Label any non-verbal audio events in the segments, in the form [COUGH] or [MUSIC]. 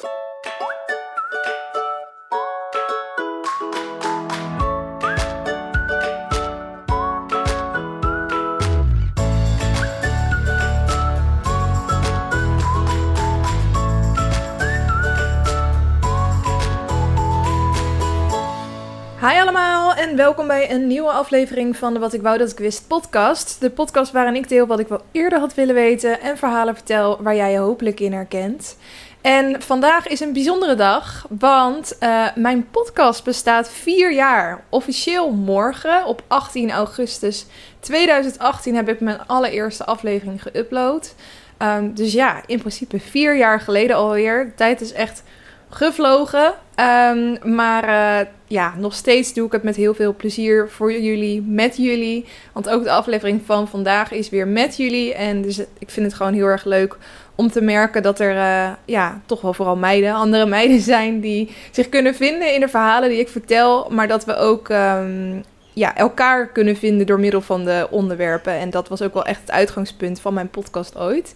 Hi allemaal en welkom bij een nieuwe aflevering van de Wat ik wou dat ik wist podcast. De podcast waarin ik deel wat ik wel eerder had willen weten en verhalen vertel waar jij je hopelijk in herkent. En vandaag is een bijzondere dag, want uh, mijn podcast bestaat vier jaar. Officieel morgen, op 18 augustus 2018, heb ik mijn allereerste aflevering geüpload. Um, dus ja, in principe vier jaar geleden alweer. De tijd is echt gevlogen. Um, maar uh, ja, nog steeds doe ik het met heel veel plezier voor jullie, met jullie. Want ook de aflevering van vandaag is weer met jullie. En dus ik vind het gewoon heel erg leuk om te merken dat er uh, ja, toch wel vooral meiden, andere [LAUGHS] meiden zijn die zich kunnen vinden in de verhalen die ik vertel. Maar dat we ook um, ja, elkaar kunnen vinden door middel van de onderwerpen. En dat was ook wel echt het uitgangspunt van mijn podcast ooit.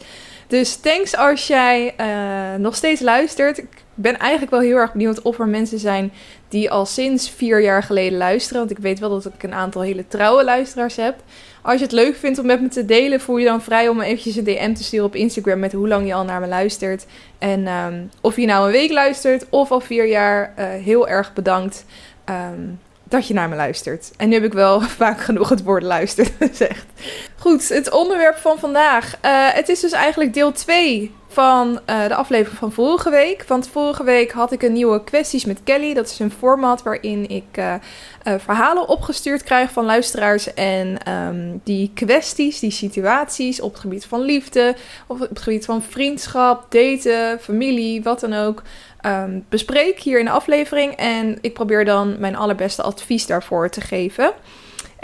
Dus thanks als jij uh, nog steeds luistert. Ik ben eigenlijk wel heel erg benieuwd of er mensen zijn die al sinds vier jaar geleden luisteren. Want ik weet wel dat ik een aantal hele trouwe luisteraars heb. Als je het leuk vindt om met me te delen, voel je dan vrij om me eventjes een DM te sturen op Instagram met hoe lang je al naar me luistert. En um, of je nou een week luistert of al vier jaar, uh, heel erg bedankt. Um, dat je naar me luistert. En nu heb ik wel [LAUGHS] vaak genoeg het woord luisteren [LAUGHS] gezegd. Goed, het onderwerp van vandaag. Uh, het is dus eigenlijk deel 2 van uh, de aflevering van vorige week. Want vorige week had ik een nieuwe kwesties met Kelly. Dat is een format waarin ik uh, uh, verhalen opgestuurd krijg van luisteraars. En um, die kwesties, die situaties op het gebied van liefde, of op het gebied van vriendschap, daten, familie, wat dan ook. Um, bespreek hier in de aflevering. En ik probeer dan mijn allerbeste advies daarvoor te geven.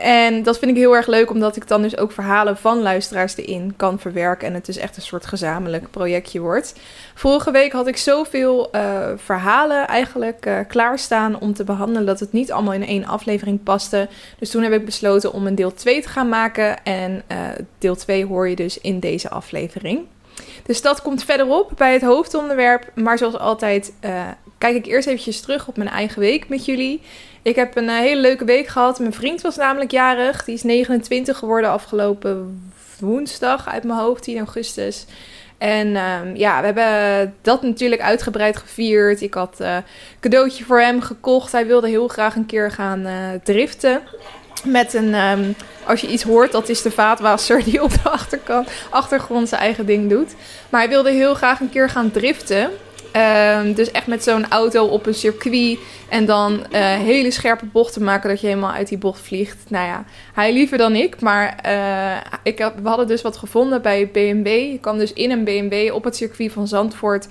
En dat vind ik heel erg leuk, omdat ik dan dus ook verhalen van luisteraars erin kan verwerken. En het dus echt een soort gezamenlijk projectje wordt. Vorige week had ik zoveel uh, verhalen eigenlijk uh, klaarstaan om te behandelen, dat het niet allemaal in één aflevering paste. Dus toen heb ik besloten om een deel 2 te gaan maken. En uh, deel 2 hoor je dus in deze aflevering. Dus dat komt verderop bij het hoofdonderwerp. Maar zoals altijd kijk ik eerst eventjes terug op mijn eigen week met jullie. Ik heb een uh, hele leuke week gehad. Mijn vriend was namelijk jarig. Die is 29 geworden afgelopen woensdag uit mijn hoofd, 10 augustus. En um, ja, we hebben dat natuurlijk uitgebreid gevierd. Ik had uh, cadeautje voor hem gekocht. Hij wilde heel graag een keer gaan uh, driften. Met een, um, als je iets hoort, dat is de vaatwasser die op de achterkant, achtergrond zijn eigen ding doet. Maar hij wilde heel graag een keer gaan driften. Um, dus echt met zo'n auto op een circuit en dan uh, hele scherpe bochten maken dat je helemaal uit die bocht vliegt. Nou ja, hij liever dan ik. Maar uh, ik heb, we hadden dus wat gevonden bij BMW. Je kan dus in een BMW op het circuit van Zandvoort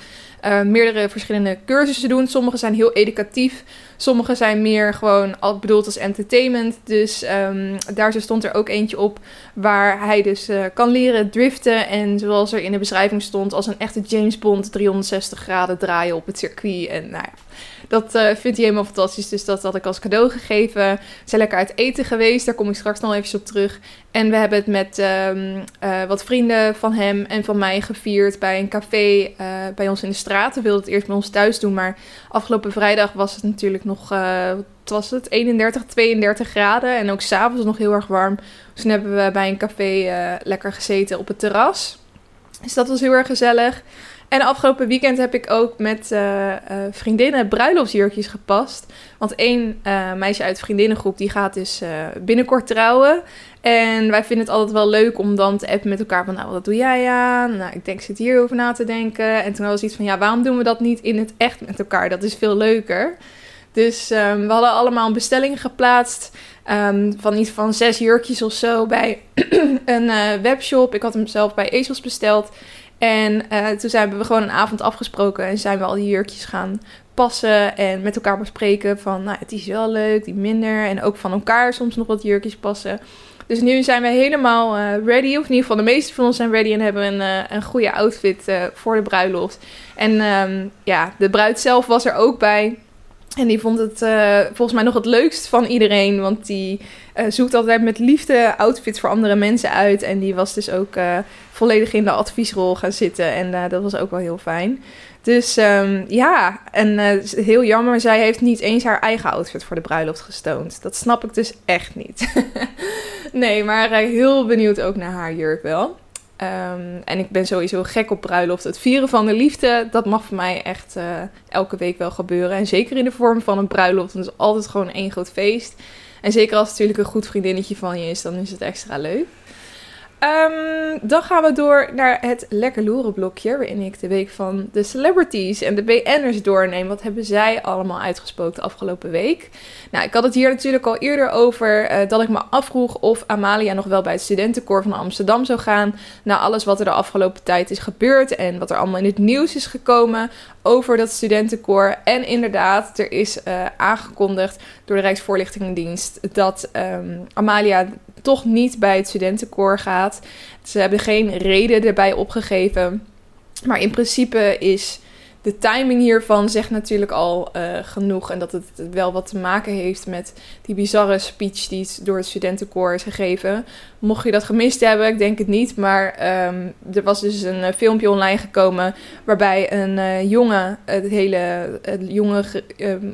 uh, meerdere verschillende cursussen doen. Sommige zijn heel educatief. Sommige zijn meer gewoon bedoeld als entertainment. Dus um, daar stond er ook eentje op waar hij dus uh, kan leren driften. En zoals er in de beschrijving stond, als een echte James Bond 360 graden draaien op het circuit. En nou ja, dat uh, vindt hij helemaal fantastisch. Dus dat had ik als cadeau gegeven. We zijn lekker uit eten geweest. Daar kom ik straks nog even op terug. En we hebben het met um, uh, wat vrienden van hem en van mij gevierd bij een café uh, bij ons in de straat. We wilden het eerst bij ons thuis doen, maar afgelopen vrijdag was het natuurlijk nog, was het, 31, 32 graden. En ook s'avonds nog heel erg warm. Dus toen hebben we bij een café lekker gezeten op het terras. Dus dat was heel erg gezellig. En afgelopen weekend heb ik ook met uh, uh, vriendinnen bruiloftsjurkjes gepast. Want één uh, meisje uit de vriendinnengroep die gaat dus binnenkort trouwen. En wij vinden het altijd wel leuk om dan te appen met elkaar van... nou, wat doe jij aan? Nou, ik denk, ik zit hierover na te denken. En toen was iets van, ja, waarom doen we dat niet in het echt met elkaar? Dat is veel leuker. Dus um, we hadden allemaal een bestelling geplaatst... Um, van iets van zes jurkjes of zo bij [CLEARS THROAT] een webshop. Ik had hem zelf bij Ezels besteld... En uh, toen zijn we gewoon een avond afgesproken en zijn we al die jurkjes gaan passen en met elkaar bespreken van, nou, het is wel leuk, die minder. En ook van elkaar soms nog wat jurkjes passen. Dus nu zijn we helemaal uh, ready, of in ieder geval de meeste van ons zijn ready en hebben een, uh, een goede outfit voor de bruiloft. En um, ja, de bruid zelf was er ook bij. En die vond het uh, volgens mij nog het leukst van iedereen. Want die uh, zoekt altijd met liefde outfits voor andere mensen uit. En die was dus ook uh, volledig in de adviesrol gaan zitten. En dat was ook wel heel fijn. Dus um, ja, en heel jammer, zij heeft niet eens haar eigen outfit voor de bruiloft gestoond. Dat snap ik dus echt niet. [LAUGHS] nee, maar heel benieuwd ook naar haar jurk wel. Um, en ik ben sowieso gek op bruiloft. Het vieren van de liefde, dat mag voor mij echt uh, elke week wel gebeuren. En zeker in de vorm van een bruiloft. Het is altijd gewoon één groot feest. En zeker als het natuurlijk een goed vriendinnetje van je is, dan is het extra leuk. Um, dan gaan we door naar het lekker loeren blokje, waarin ik de week van de celebrities en de BN'ers doorneem. Wat hebben zij allemaal uitgesproken de afgelopen week? Nou, ik had het hier natuurlijk al eerder over uh, dat ik me afvroeg of Amalia nog wel bij het studentenkoor van Amsterdam zou gaan. Na alles wat er de afgelopen tijd is gebeurd en wat er allemaal in het nieuws is gekomen over dat studentenkoor. En inderdaad, er is uh, aangekondigd door de Rijksvoorlichtingendienst dat um, Amalia toch niet bij het studentenkoor gaat. Ze hebben geen reden erbij opgegeven. Maar in principe is de timing hiervan zegt natuurlijk al uh, genoeg. En dat het wel wat te maken heeft met die bizarre speech die door het studentenkoor is gegeven. Mocht je dat gemist hebben, ik denk het niet. Maar um, er was dus een uh, filmpje online gekomen waarbij een uh, jongen, het hele het jonge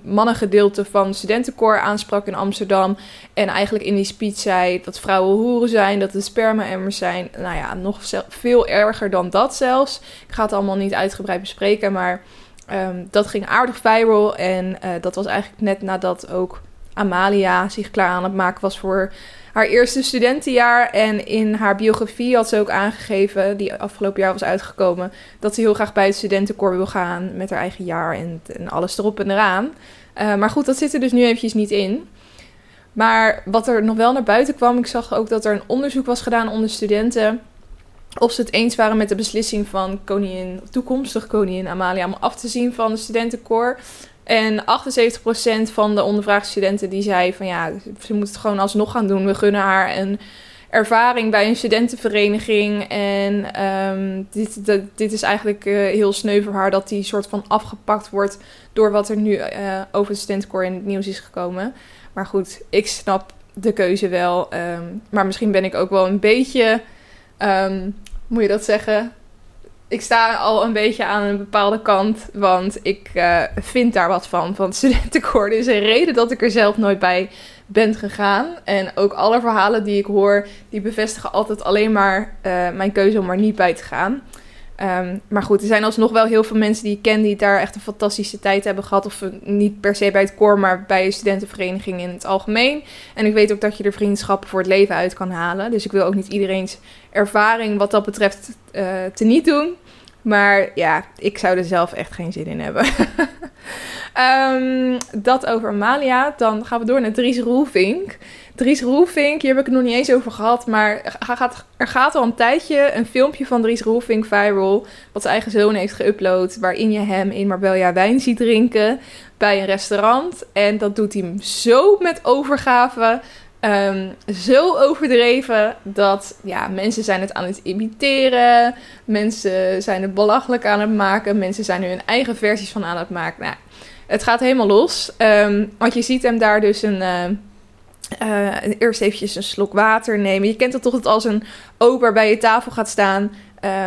mannengedeelte van het studentenkoor aansprak in Amsterdam. En eigenlijk in die speech zei dat vrouwen hoeren zijn, dat het sperma-emmers zijn. Nou ja, nog veel erger dan dat zelfs. Ik ga het allemaal niet uitgebreid bespreken, maar um, dat ging aardig viral. En uh, dat was eigenlijk net nadat ook Amalia zich klaar aan het maken was voor haar eerste studentenjaar. En in haar biografie had ze ook aangegeven, die afgelopen jaar was uitgekomen, dat ze heel graag bij het studentenkoor wil gaan met haar eigen jaar en, alles erop en eraan. Uh, maar goed, dat zit er dus nu eventjes niet in. Maar wat er nog wel naar buiten kwam, ik zag ook dat er een onderzoek was gedaan onder studenten. Of ze het eens waren met de beslissing van koningin, toekomstig koningin Amalia om af te zien van de studentenkoor. En 78% van de ondervraagde studenten die zei van ja, ze moet het gewoon alsnog gaan doen. We gunnen haar een ervaring bij een studentenvereniging. En um, dit, dit, is eigenlijk uh, heel sneu voor haar dat die soort van afgepakt wordt door wat er nu uh, over het studentenkoor in het nieuws is gekomen. Maar goed, ik snap de keuze wel. Um, maar misschien ben ik ook wel een beetje, um, moet je dat zeggen? Ik sta al een beetje aan een bepaalde kant, want ik uh, vind daar wat van. Van [LAUGHS] studentenkoor is een reden dat ik er zelf nooit bij ben gegaan. En ook alle verhalen die ik hoor, die bevestigen altijd alleen maar uh, mijn keuze om er niet bij te gaan. Um, maar goed, er zijn alsnog wel heel veel mensen die ik ken die daar echt een fantastische tijd hebben gehad. Of niet per se bij het koor, maar bij een studentenvereniging in het algemeen. En ik weet ook dat je er vriendschappen voor het leven uit kan halen. Dus ik wil ook niet iedereen's ervaring wat dat betreft uh, te niet doen. Maar ja, ik zou er zelf echt geen zin in hebben. um, [LAUGHS] dat over Amalia. Dan gaan we door naar Dries Roelvink. Dries Roelvink, hier heb ik het nog niet eens over gehad. Maar er gaat al een tijdje een filmpje van Dries Roelvink viral. Wat zijn eigen zoon heeft geüpload. Waarin je hem in Marbella wijn ziet drinken. Bij een restaurant. En dat doet hij zo met overgave. Um, zo overdreven dat ja, mensen zijn het aan het imiteren. Mensen zijn het belachelijk aan het maken. Mensen zijn er hun eigen versies van aan het maken. Nou, het gaat helemaal los. Um, want je ziet hem daar dus een... Uh, uh, eerst eventjes een slok water nemen. Je kent het toch dat als een ober bij je tafel gaat staan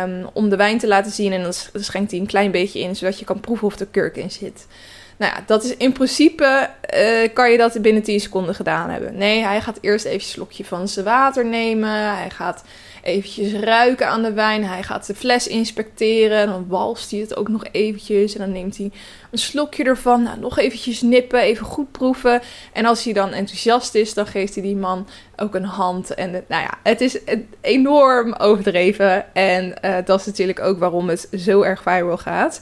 um, om de wijn te laten zien. En dan schenkt hij een klein beetje in, zodat je kan proeven of er kurk in zit. Nou ja, dat is in principe, uh, kan je dat binnen 10 seconden gedaan hebben. Nee, hij gaat eerst even een slokje van zijn water nemen. Hij gaat eventjes ruiken aan de wijn. Hij gaat de fles inspecteren. Dan walst hij het ook nog eventjes. En dan neemt hij een slokje ervan. Nou, nog eventjes nippen, even goed proeven. En als hij dan enthousiast is, dan geeft hij die man ook een hand. En nou ja, het is enorm overdreven. En uh, dat is natuurlijk ook waarom het zo erg viral gaat.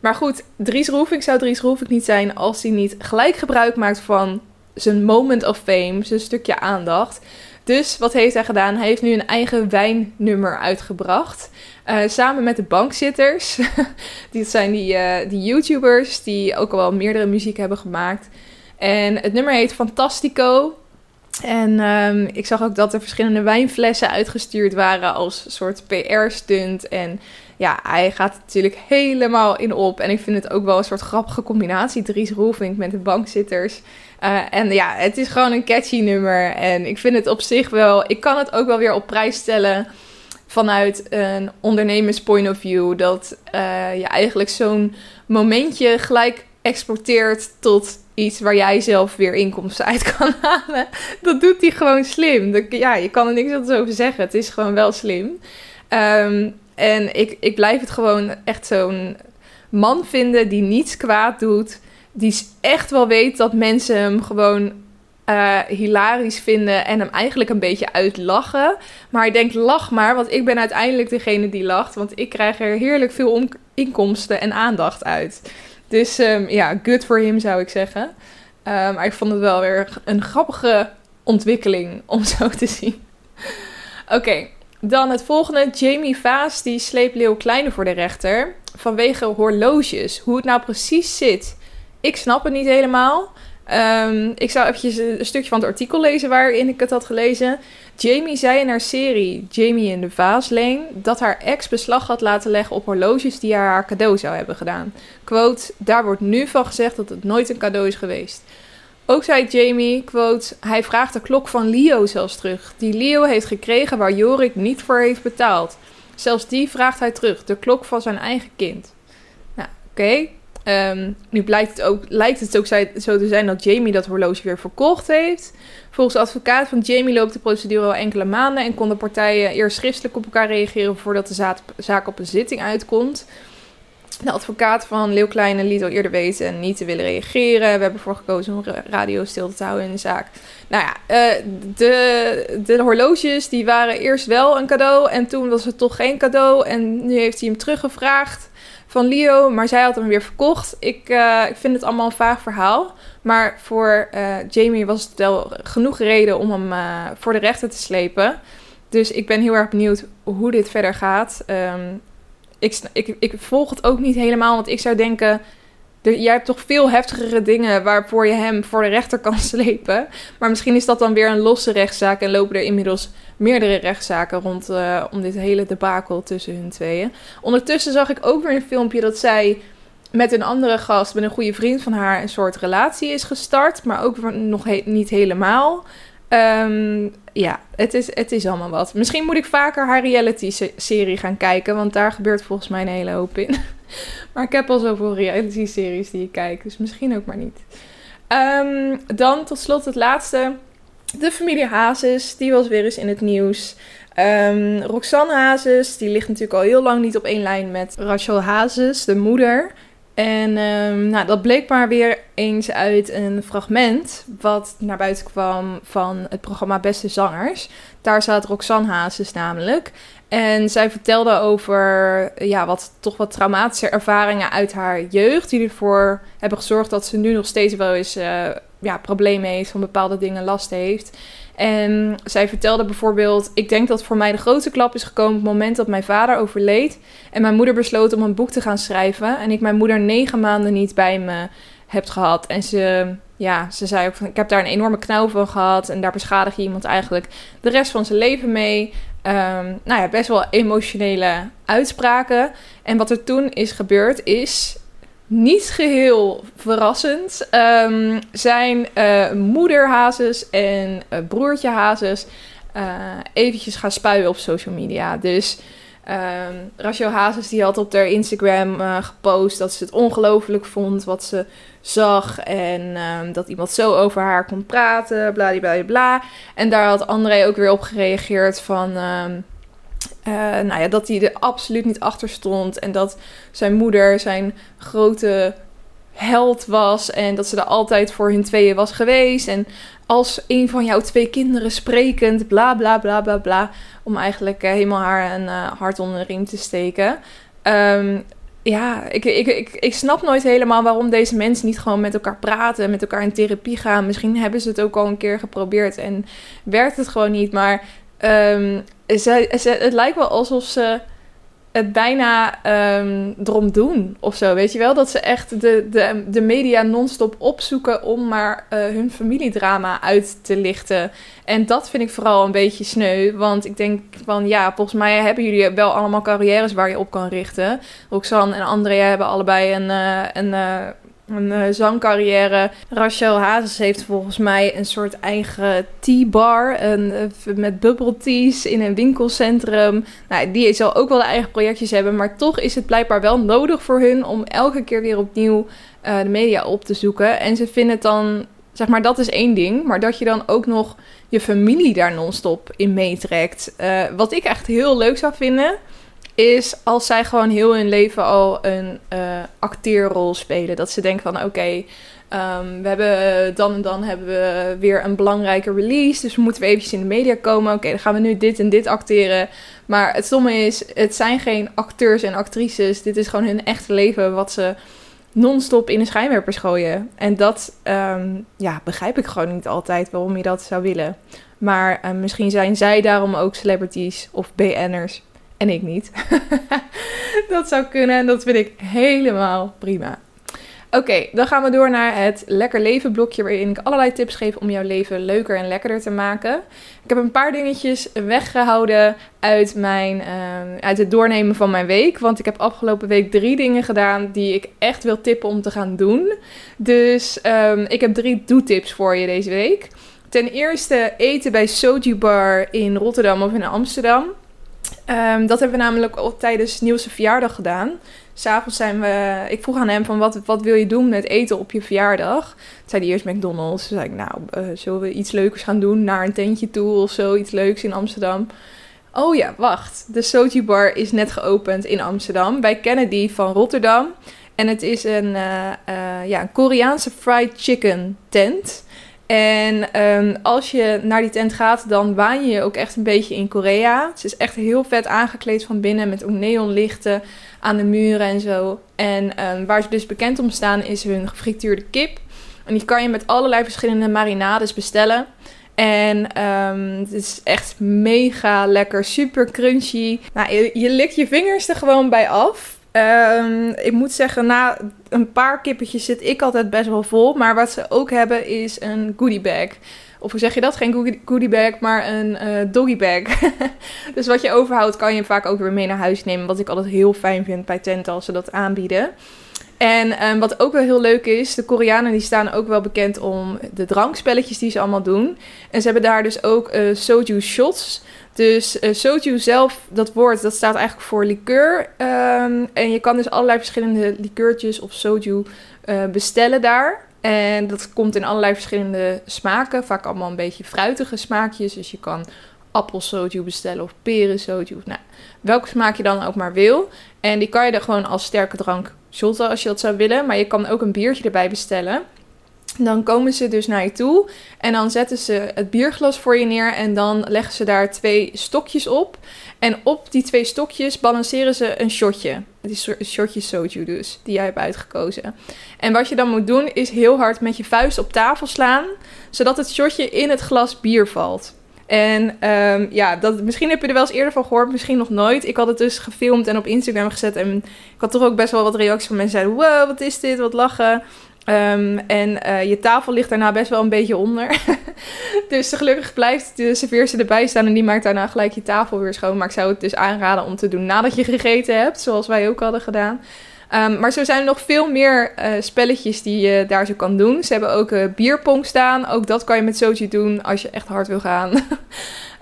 Maar goed, Dries Roelvink zou Dries Roelvink niet zijn als hij niet gelijk gebruik maakt van zijn moment of fame, zijn stukje aandacht. Dus wat heeft hij gedaan? Hij heeft nu een eigen wijnnummer uitgebracht. Uh, samen met de bankzitters. [LAUGHS] die zijn die, uh, die YouTubers die ook al wel meerdere muziek hebben gemaakt. En het nummer heet Fantastico. En um, ik zag ook dat er verschillende wijnflessen uitgestuurd waren als soort PR-stunt. En ja, hij gaat natuurlijk helemaal in op. En ik vind het ook wel een soort grappige combinatie. Dries Roelvink met de bankzitters. Uh, en ja, het is gewoon een catchy nummer. En ik vind het op zich wel... Ik kan het ook wel weer op prijs stellen vanuit een ondernemers point of view. Dat uh, je eigenlijk zo'n momentje gelijk exporteert tot iets waar jij zelf weer inkomsten uit kan [LAUGHS] halen. Dat doet hij gewoon slim. ja, je kan er niks anders over zeggen. Het is gewoon wel slim. Um, en ik, ik blijf het gewoon echt zo'n man vinden die niets kwaad doet. Die echt wel weet dat mensen hem gewoon uh, hilarisch vinden en hem eigenlijk een beetje uitlachen. Maar ik denk, lach maar, want ik ben uiteindelijk degene die lacht. Want ik krijg er heerlijk veel inkomsten en aandacht uit. Dus um, ja, good for him zou ik zeggen. Uh, maar ik vond het wel weer een grappige ontwikkeling [LAUGHS] om zo te zien. Oké, dan het volgende. Jamie Vaas die sleept Leeuw Kleine voor de rechter. Vanwege horloges. Hoe het nou precies zit. Ik snap het niet helemaal. Um, ik zou eventjes een stukje van het artikel lezen waarin ik het had gelezen. Jamie zei in haar serie Jamie in de Vaasleen dat haar ex beslag had laten leggen op horloges die haar, haar cadeau zou hebben gedaan. Quote, daar wordt nu van gezegd dat het nooit een cadeau is geweest. Ook zei Jamie, quote, hij vraagt de klok van Leo zelfs terug. Die Leo heeft gekregen waar Jorik niet voor heeft betaald. Zelfs die vraagt hij terug, de klok van zijn eigen kind. Nou, oké. Ehm, nu blijkt het ook, lijkt het ook zo te zijn dat Jamie dat horloge weer verkocht heeft. Volgens de advocaat van Jamie loopt de procedure al enkele maanden en konden partijen eerst schriftelijk op elkaar reageren voordat de zaak op een zitting uitkomt. De advocaat van Leeuw Kleine liet al eerder weten niet te willen reageren. We hebben ervoor gekozen om radio stil te houden in de zaak. Nou ja, uh, de, de horloges die waren eerst wel een cadeau en toen was het toch geen cadeau. En nu heeft hij hem teruggevraagd van Leo, maar zij had hem weer verkocht. Ik, uh, ik vind het allemaal een vaag verhaal. Maar voor uh, Jamie was het wel genoeg reden om hem voor de rechter te slepen. Dus ik ben heel erg benieuwd hoe dit verder gaat. Um, ik, ik, ik volg het ook niet helemaal, want ik zou denken... jij hebt toch veel heftigere dingen waarvoor je hem voor de rechter kan [LAUGHS] slepen. Maar misschien is dat dan weer een losse rechtszaak en lopen er inmiddels meerdere rechtszaken rond uh, om dit hele debakel tussen hun tweeën. Ondertussen zag ik ook weer een filmpje dat zij met een andere gast, met een goede vriend van haar, een soort relatie is gestart. Maar ook nog niet helemaal. Um, ja, het is, het is allemaal wat. Misschien moet ik vaker haar reality-serie gaan kijken, want daar gebeurt volgens mij een hele hoop in. [LAUGHS] maar ik heb al zoveel reality-series die ik kijk, dus misschien ook maar niet. Um, dan tot slot het laatste. De familie Hazes, die was weer eens in het nieuws. Um, Roxanne Hazes, die ligt natuurlijk al heel lang niet op één lijn met Rachel Hazes, de moeder. En um, nou, dat bleek maar weer eens uit een fragment wat naar buiten kwam van het programma Beste Zangers. Daar zat Roxanne Hazes namelijk. En zij vertelde over ja, wat, toch wat traumatische ervaringen uit haar jeugd. Die ervoor hebben gezorgd dat ze nu nog steeds wel eens uh, ja, problemen heeft, van bepaalde dingen last heeft. En zij vertelde bijvoorbeeld: Ik denk dat voor mij de grootste klap is gekomen op het moment dat mijn vader overleed. En mijn moeder besloot om een boek te gaan schrijven. En ik mijn moeder negen maanden niet bij me heb gehad. En ze, ja, ze zei ook: van, Ik heb daar een enorme knauw van gehad. En daar beschadig je iemand eigenlijk de rest van zijn leven mee. Um, nou ja, best wel emotionele uitspraken. En wat er toen is gebeurd is niet geheel verrassend um, zijn uh, moeder Hazes en uh, broertje Hazes uh, eventjes gaan spuien op social media. Dus um, Rachel Hazes die had op haar Instagram gepost dat ze het ongelooflijk vond wat ze zag. En um, dat iemand zo over haar kon praten, bla bla bla. En daar had André ook weer op gereageerd van... Uh, nou ja, dat hij er absoluut niet achter stond. En dat zijn moeder zijn grote held was. En dat ze er altijd voor hun tweeën was geweest. En als een van jouw twee kinderen sprekend, bla bla bla bla bla. Om eigenlijk uh, helemaal haar een uh, hart onder de riem te steken. Um, ja, ik, ik, ik, ik snap nooit helemaal waarom deze mensen niet gewoon met elkaar praten. Met elkaar in therapie gaan. Misschien hebben ze het ook al een keer geprobeerd en werkt het gewoon niet. Maar um, het lijkt wel alsof ze het bijna um, erom doen of zo. Weet je wel? Dat ze echt de, de, de media non-stop opzoeken om maar uh, hun familiedrama uit te lichten. En dat vind ik vooral een beetje sneu. Want ik denk van ja, volgens mij hebben jullie wel allemaal carrières waar je op kan richten. Roxanne en Andrea hebben allebei een, uh, een uh, een uh, zangcarrière. Rachel Hazes heeft volgens mij een soort eigen tea-bar een, uh, met bubble teas in een winkelcentrum. Nou, die zal ook wel eigen projectjes hebben, maar toch is het blijkbaar wel nodig voor hun om elke keer weer opnieuw uh, de media op te zoeken. En ze vinden het dan, zeg maar, dat is één ding, maar dat je dan ook nog je familie daar non-stop in meetrekt. wat ik echt heel leuk zou vinden is als zij gewoon heel hun leven al een uh, acteerrol spelen. Dat ze denken van oké, um, we hebben dan en dan hebben we weer een belangrijke release. Dus we moeten weer eventjes in de media komen. Oké, dan gaan we nu dit en dit acteren. Maar het stomme is, het zijn geen acteurs en actrices. Dit is gewoon hun echte leven wat ze non-stop in de schijnwerpers gooien. En dat um, ja, begrijp ik gewoon niet altijd waarom je dat zou willen. Maar uh, misschien zijn zij daarom ook celebrities of BN'ers en ik niet. [LAUGHS] dat zou kunnen en dat vind ik helemaal prima. Oké, dan gaan we door naar het Lekker Leven blokje waarin ik allerlei tips geef om jouw leven leuker en lekkerder te maken. Ik heb een paar dingetjes weggehouden uit, mijn, uh, uit het doornemen van mijn week. Want ik heb afgelopen week drie dingen gedaan die ik echt wil tippen om te gaan doen. Dus um, ik heb drie doetips voor je deze week. Ten eerste eten bij Soju Bar in Rotterdam of in Amsterdam. Um, dat hebben we namelijk al tijdens Niels' verjaardag gedaan. S'avonds zijn we... Ik vroeg aan hem van wat, wat wil je doen met eten op je verjaardag? Toen zei hij eerst McDonald's. Toen zei ik nou, uh, zullen we iets leukers gaan doen? Naar een tentje toe of zo, iets leuks in Amsterdam. Oh ja, wacht. De Soji Bar is net geopend in Amsterdam. Bij Kennedy van Rotterdam. En het is een, uh, uh, ja, een Koreaanse fried chicken tent. En um, als je naar die tent gaat, dan waan je je ook echt een beetje in Korea. Het is echt heel vet aangekleed van binnen met ook neonlichten aan de muren en zo. En um, waar ze dus bekend om staan is hun gefrituurde kip. En die kan je met allerlei verschillende marinades bestellen. En um, het is echt mega lekker, super crunchy. Nou, je, je likt je vingers er gewoon bij af. Um, ik moet zeggen, na een paar kippetjes zit ik altijd best wel vol. Maar wat ze ook hebben is een goodie bag. Of hoe zeg je dat? Geen goodie bag, maar een uh, doggy bag. [LAUGHS] dus wat je overhoudt kan je vaak ook weer mee naar huis nemen. Wat ik altijd heel fijn vind bij tenten als ze dat aanbieden. En um, wat ook wel heel leuk is, de Koreanen die staan ook wel bekend om de drankspelletjes die ze allemaal doen. En ze hebben daar dus ook uh, soju shots. Dus uh, soju zelf, dat woord, dat staat eigenlijk voor liqueur. Um, en je kan dus allerlei verschillende liqueurtjes of soju uh, bestellen daar. En dat komt in allerlei verschillende smaken. Vaak allemaal een beetje fruitige smaakjes. Dus je kan appelsoju bestellen of perensoju. Nou, welke smaak je dan ook maar wil. En die kan je er gewoon als sterke drank shotten als je dat zou willen. Maar je kan ook een biertje erbij bestellen. Dan komen ze dus naar je toe en dan zetten ze het bierglas voor je neer en dan leggen ze daar twee stokjes op. En op die twee stokjes balanceren ze een shotje. Het is een shotje soju dus, die jij hebt uitgekozen. En wat je dan moet doen is heel hard met je vuist op tafel slaan, zodat het shotje in het glas bier valt. En um, ja, dat, misschien heb je er wel eens eerder van gehoord, misschien nog nooit. Ik had het dus gefilmd en op Instagram gezet. En ik had toch ook best wel wat reacties van mensen zeiden: Wow, wat is dit? Wat lachen. Um, en uh, je tafel ligt daarna best wel een beetje onder. [LAUGHS] dus gelukkig blijft de serveerster erbij staan en die maakt daarna gelijk je tafel weer schoon. Maar ik zou het dus aanraden om te doen nadat je gegeten hebt, zoals wij ook hadden gedaan. Um, maar zo zijn er nog veel meer uh, spelletjes die je daar zo kan doen. Ze hebben ook uh, bierpong staan. Ook dat kan je met Soji doen als je echt hard wil gaan. [LAUGHS]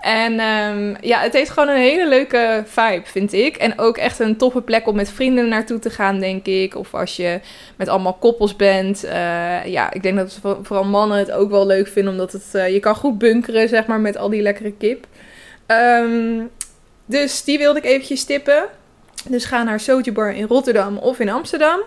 En um, ja, het heeft gewoon een hele leuke vibe, vind ik. En ook echt een toffe plek om met vrienden naartoe te gaan, denk ik. Of als je met allemaal koppels bent. Uh, ja, ik denk dat vooral mannen het ook wel leuk vinden. Omdat het, uh, je kan goed bunkeren, zeg maar, met al die lekkere kip. Um, dus die wilde ik eventjes tippen. Dus ga naar Soju Bar in Rotterdam of in Amsterdam.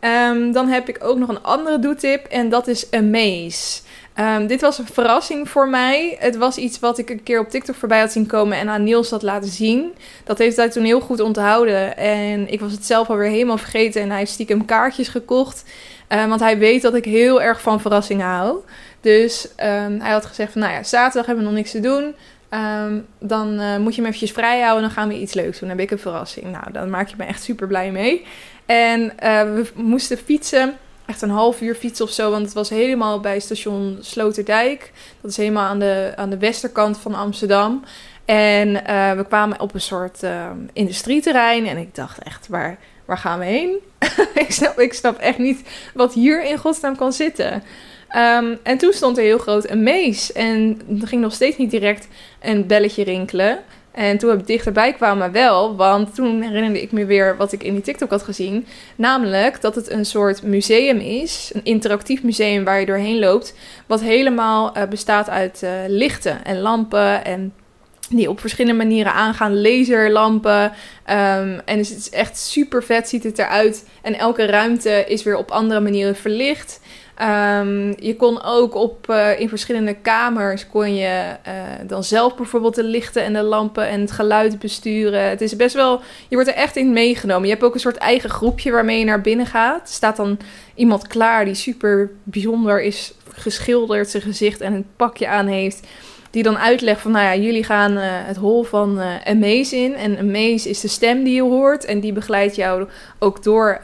Um, dan heb ik ook nog een andere doetip. En dat is Amaze. Um, dit was een verrassing voor mij. Het was iets wat ik een keer op TikTok voorbij had zien komen en aan Niels had laten zien. Dat heeft hij toen heel goed onthouden. En ik was het zelf alweer helemaal vergeten. En hij heeft stiekem kaartjes gekocht. Um, want hij weet dat ik heel erg van verrassingen hou. Dus um, hij had gezegd van, nou ja, zaterdag hebben we nog niks te doen. Ehm, dan uh, moet je hem eventjes vrij houden en dan gaan we iets leuks doen. Dan heb ik een verrassing. Nou, dan maak je me echt super blij mee. En we moesten fietsen echt een half uur fietsen of zo. Want het was helemaal bij station Sloterdijk. Dat is helemaal aan de, aan de westerkant van Amsterdam. En uh, we kwamen op een soort uh, industrieterrein. En ik dacht echt, waar, waar gaan we heen? [LAUGHS] ik, snap, ik snap echt niet wat hier in godsnaam kan zitten. Um, en toen stond er heel groot een mees. En er ging nog steeds niet direct een belletje rinkelen. En toen we dichterbij kwamen wel, want toen herinnerde ik me weer wat ik in die TikTok had gezien. Namelijk dat het een soort museum is, een interactief museum waar je doorheen loopt. Wat helemaal uh, bestaat uit uh, lichten en lampen en die op verschillende manieren aangaan. Laserlampen. Um, en dus het is echt super vet, ziet het eruit. En elke ruimte is weer op andere manieren verlicht. Um, je kon ook op, uh, in verschillende kamers kon je uh, dan zelf bijvoorbeeld de lichten en de lampen en het geluid besturen. Het is best wel, je wordt er echt in meegenomen. Je hebt ook een soort eigen groepje waarmee je naar binnen gaat. Er staat dan iemand klaar die super bijzonder is geschilderd, zijn gezicht en een pakje aan heeft. Die dan uitlegt van, nou ja, jullie gaan uh, het hol van Amaze in. En Amaze is de stem die je hoort. En die begeleidt jou ook door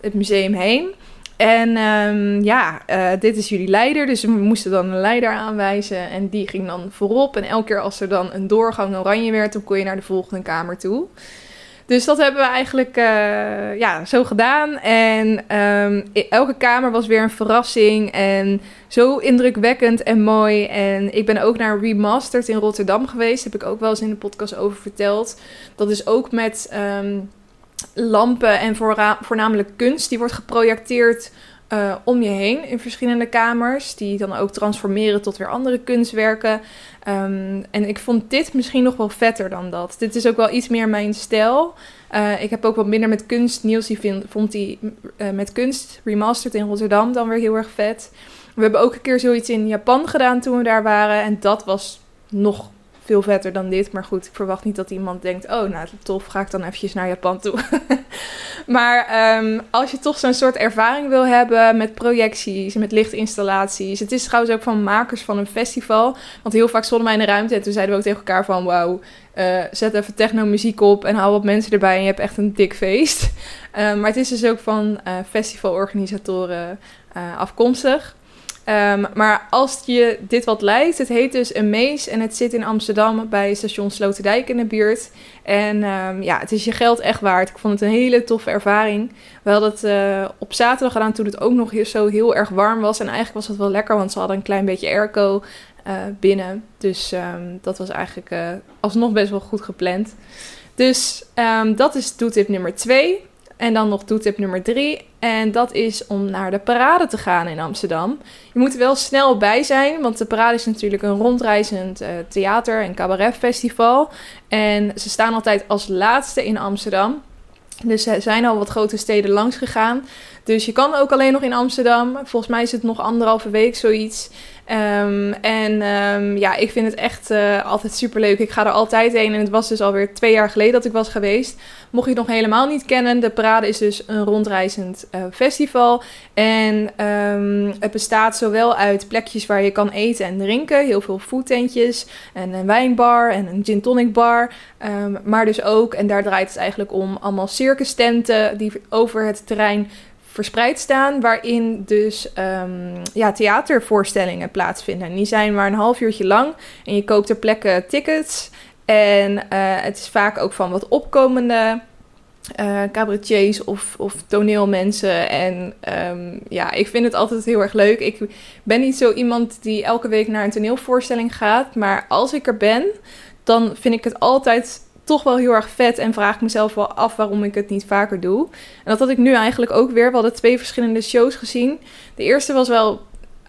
het museum heen. En um, ja, uh, dit is jullie leider. Dus we moesten dan een leider aanwijzen. En die ging dan voorop. En elke keer als er dan een doorgang oranje werd, dan kon je naar de volgende kamer toe. Dus dat hebben we eigenlijk uh, ja, zo gedaan. En um, elke kamer was weer een verrassing. En zo indrukwekkend en mooi. En ik ben ook naar Remastered in Rotterdam geweest. Daar heb ik ook wel eens in de podcast over verteld. Dat is ook met... Um, lampen en voornamelijk kunst. Die wordt geprojecteerd uh, om je heen in verschillende kamers. Die dan ook transformeren tot weer andere kunstwerken. Um, en ik vond dit misschien nog wel vetter dan dat. Dit is ook wel iets meer mijn stijl. Uh, ik heb ook wat minder met kunst. Niels die vond die uh, met kunst remastered in Rotterdam dan weer heel erg vet. We hebben ook een keer zoiets in Japan gedaan toen we daar waren. En dat was nog veel vetter dan dit. Maar goed, ik verwacht niet dat iemand denkt: oh, nou tof, ga ik dan eventjes naar Japan toe. [LAUGHS] maar um, als je toch zo'n soort ervaring wil hebben met projecties, met lichtinstallaties. Het is trouwens ook van makers van een festival. Want heel vaak stonden wij in de ruimte en toen zeiden we ook tegen elkaar: van wauw. Uh, zet even techno-muziek op en haal wat mensen erbij en je hebt echt een dik feest. Uh, [LAUGHS] maar het is dus ook van uh, festivalorganisatoren afkomstig. Um, maar als je dit wat lijkt, het heet dus een mees en het zit in Amsterdam bij station Sloterdijk in de buurt. En um, ja, het is je geld echt waard. Ik vond het een hele toffe ervaring. We hadden het uh, op zaterdag gedaan toen het ook nog zo heel erg warm was. En eigenlijk was het wel lekker, want ze hadden een klein beetje airco uh, binnen. Dus um, dat was eigenlijk uh, alsnog best wel goed gepland. Dus dat is toetip nummer 2. En dan nog toetip nummer 3. En dat is om naar de parade te gaan in Amsterdam. Je moet er wel snel bij zijn, want de parade is natuurlijk een rondreizend uh, theater- en cabaretfestival. En ze staan altijd als laatste in Amsterdam. Dus er zijn al wat grote steden langs gegaan. Dus je kan ook alleen nog in Amsterdam. Volgens mij is het nog anderhalve week zoiets. Um, en um, ja, ik vind het echt uh, altijd super leuk. Ik ga er altijd heen. En het was dus alweer twee jaar geleden dat ik was geweest. Mocht je het nog helemaal niet kennen, de parade is dus een rondreizend uh, festival. En um, het bestaat zowel uit plekjes waar je kan eten en drinken. Heel veel foodtentjes. En een wijnbar en een gin tonic bar. maar dus ook, en daar draait het eigenlijk om, allemaal circus tenten die over het terrein verspreid staan, waarin dus um, ja, theatervoorstellingen plaatsvinden. En die zijn maar een half uurtje lang en je koopt ter plekke tickets. En uh, het is vaak ook van wat opkomende uh, cabaretiers of, of toneelmensen. En um, ja, ik vind het altijd heel erg leuk. Ik ben niet zo iemand die elke week naar een toneelvoorstelling gaat. Maar als ik er ben, dan vind ik het altijd toch wel heel erg vet en vraag ik mezelf wel af waarom ik het niet vaker doe. En dat had ik nu eigenlijk ook weer. We hadden twee verschillende shows gezien. De eerste was wel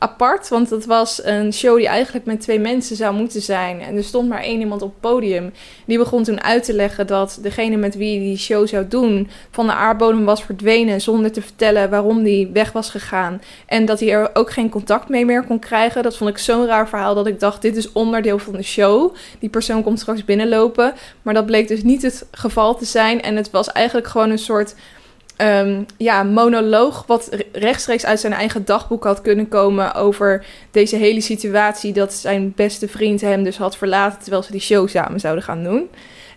apart, want het was een show die eigenlijk met twee mensen zou moeten zijn. En er stond maar één iemand op het podium. Die begon toen uit te leggen dat degene met wie die show zou doen van de aardbodem was verdwenen zonder te vertellen waarom die weg was gegaan. En dat hij er ook geen contact mee meer kon krijgen. Dat vond ik zo'n raar verhaal dat ik dacht, dit is onderdeel van de show. Die persoon komt straks binnenlopen. Maar dat bleek dus niet het geval te zijn. En het was eigenlijk gewoon een soort um, ja, monoloog wat rechtstreeks uit zijn eigen dagboek had kunnen komen over deze hele situatie dat zijn beste vriend hem dus had verlaten terwijl ze die show samen zouden gaan doen.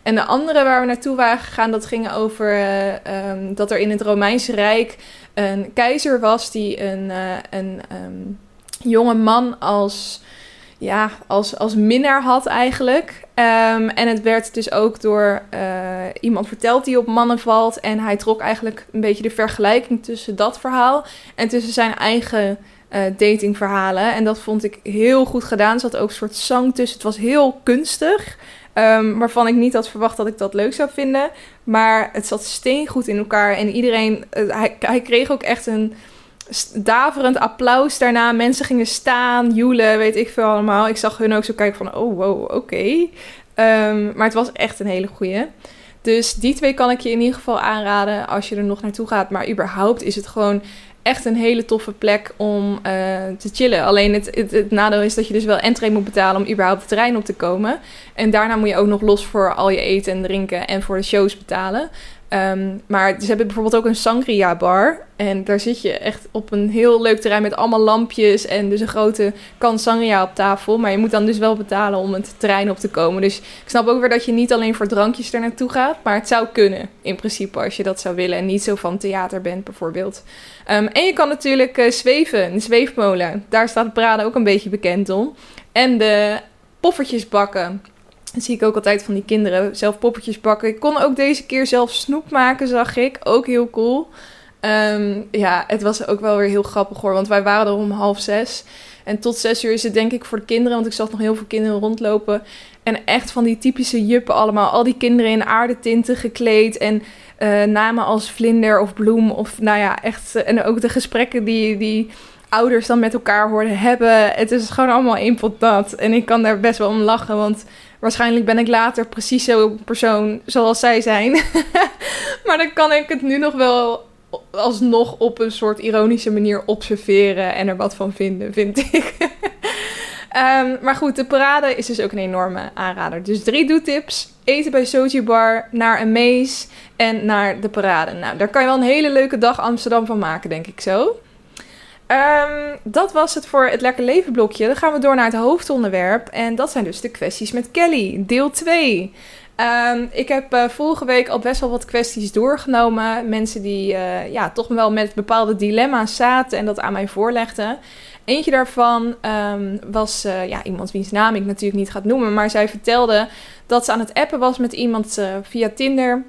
En de andere waar we naartoe waren gegaan, dat ging over uh, um, dat er in het Romeinse Rijk een keizer was die een, uh, een um, jonge man als ja, als, als minnaar had eigenlijk. Um, en het werd dus ook door uh, iemand verteld die op mannen valt. En hij trok eigenlijk een beetje de vergelijking tussen dat verhaal en tussen zijn eigen uh, datingverhalen. En dat vond ik heel goed gedaan. Er zat ook een soort zang tussen. Het was heel kunstig. Um, waarvan ik niet had verwacht dat ik dat leuk zou vinden. Maar het zat steengoed in elkaar. En iedereen, hij, hij kreeg ook echt een daverend applaus daarna. Mensen gingen staan, joelen, weet ik veel allemaal. Ik zag hun ook zo kijken van, oh wow, oké. Um, maar het was echt een hele goeie. Dus die twee kan ik je in ieder geval aanraden als je er nog naartoe gaat. Maar überhaupt is het gewoon echt een hele toffe plek om uh, te chillen. Alleen het, het, het, nadeel is dat je dus wel entree moet betalen om überhaupt de terrein op te komen. En daarna moet je ook nog los voor al je eten en drinken en voor de shows betalen. Um, maar ze hebben bijvoorbeeld ook een sangria bar. En daar zit je echt op een heel leuk terrein met allemaal lampjes. En dus een grote kan sangria op tafel. Maar je moet dan dus wel betalen om het terrein op te komen. Dus ik snap ook weer dat je niet alleen voor drankjes er naartoe gaat. Maar het zou kunnen in principe als je dat zou willen. En niet zo van theater bent bijvoorbeeld. Um, en je kan natuurlijk uh, zweven, een zweefmolen. Daar staat Prada ook een beetje bekend om. En de poffertjes bakken. Zie ik ook altijd van die kinderen. Zelf poppetjes bakken. Ik kon ook deze keer zelf snoep maken, zag ik. Ook heel cool. Um, ja, het was ook wel weer heel grappig hoor. Want wij waren er om half zes. En tot zes uur is het denk ik voor de kinderen. Want ik zag nog heel veel kinderen rondlopen. En echt van die typische juppen allemaal. Al die kinderen in aardetinten gekleed. En uh, namen als vlinder of bloem. Of nou ja, echt. En ook de gesprekken die... die ouders dan met elkaar hoorden hebben. Het is gewoon allemaal één pot dat. En ik kan daar best wel om lachen, want waarschijnlijk ben ik later precies zo'n persoon zoals zij zijn. [LAUGHS] maar dan kan ik het nu nog wel alsnog op een soort ironische manier observeren en er wat van vinden, vind ik. um, [LAUGHS] maar goed, de parade is dus ook een enorme aanrader. Dus drie doetips. Eten bij Soji Bar, naar een mees en naar de parade. Nou, daar kan je wel een hele leuke dag Amsterdam van maken, denk ik zo. Um, dat was het voor het Lekker Leven blokje. Dan gaan we door naar het hoofdonderwerp. En dat zijn dus de kwesties met Kelly, deel 2. Um, ehm, ik heb uh, vorige week al best wel wat kwesties doorgenomen. Mensen die uh, ja, toch wel met bepaalde dilemma's zaten en dat aan mij voorlegden. Eentje daarvan um, was uh, ja, iemand wiens naam ik natuurlijk niet ga noemen. Maar zij vertelde dat ze aan het appen was met iemand via Tinder.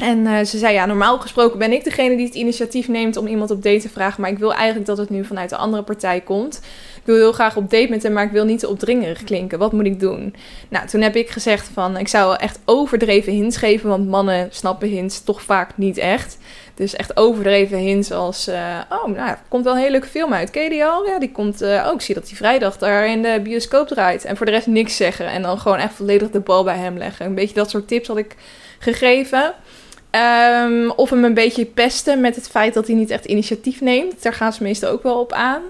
En uh, ze zei, ja, normaal gesproken ben ik degene die het initiatief neemt om iemand op date te vragen. Maar ik wil eigenlijk dat het nu vanuit de andere partij komt. Ik wil heel graag op date met hem, maar ik wil niet te opdringerig klinken. Wat moet ik doen? Nou, toen heb ik gezegd van, ik zou echt overdreven hints geven. Want mannen snappen hints toch vaak niet echt. Dus echt overdreven hints als, uh, oh, nou, er komt wel een hele leuke film uit. Ken je die al? Ja, die komt, uh, oh, ik zie dat die vrijdag daar in de bioscoop draait. En voor de rest niks zeggen. En dan gewoon echt volledig de bal bij hem leggen. Een beetje dat soort tips had ik gegeven. Um, of hem een beetje pesten met het feit dat hij niet echt initiatief neemt. Daar gaan ze meestal ook wel op aan.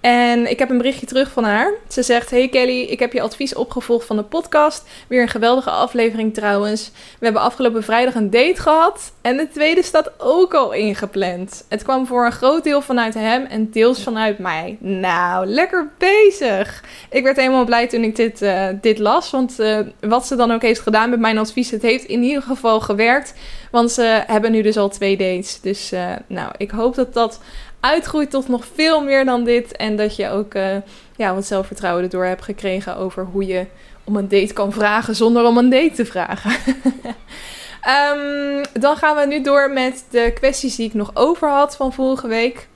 En ik heb een berichtje terug van haar. Ze zegt: Hey Kelly, ik heb je advies opgevolgd van de podcast. Weer een geweldige aflevering trouwens. We hebben afgelopen vrijdag een date gehad. En de tweede staat ook al ingepland. Het kwam voor een groot deel vanuit hem en deels vanuit mij. Nou, lekker bezig. Ik werd helemaal blij toen ik dit, uh, dit las. Want uh, wat ze dan ook heeft gedaan met mijn advies, het heeft in ieder geval gewerkt. Want ze hebben nu dus al twee dates. Dus uh, nou, ik hoop dat dat uitgroeit tot nog veel meer dan dit. En dat je ook uh, ja, wat zelfvertrouwen erdoor hebt gekregen over hoe je om een date kan vragen zonder om een date te vragen. um, [LAUGHS] dan gaan we nu door met de kwesties die ik nog over had van vorige week.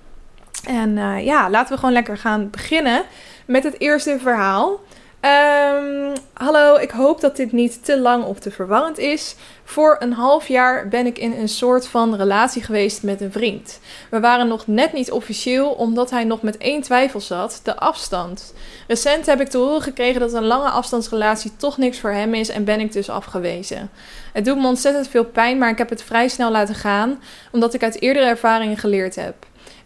En uh, ja, laten we gewoon lekker gaan beginnen met het eerste verhaal. Um, hallo, ik hoop dat dit niet te lang of te verwarrend is. Voor een half jaar ben ik in een soort van relatie geweest met een vriend. We waren nog net niet officieel, omdat hij nog met één twijfel zat: de afstand. Recent heb ik te horen gekregen dat een lange afstandsrelatie toch niks voor hem is en ben ik dus afgewezen. Het doet me ontzettend veel pijn, maar ik heb het vrij snel laten gaan, omdat ik uit eerdere ervaringen geleerd heb.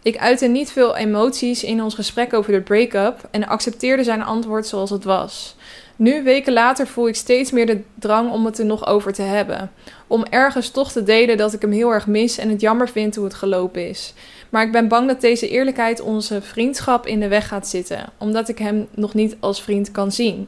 Ik uitte niet veel emoties in ons gesprek over de break-up en accepteerde zijn antwoord zoals het was. Nu, weken later, voel ik steeds meer de drang om het er nog over te hebben. Om ergens toch te delen dat ik hem heel erg mis en het jammer vind hoe het gelopen is. Maar ik ben bang dat deze eerlijkheid onze vriendschap in de weg gaat zitten, omdat ik hem nog niet als vriend kan zien.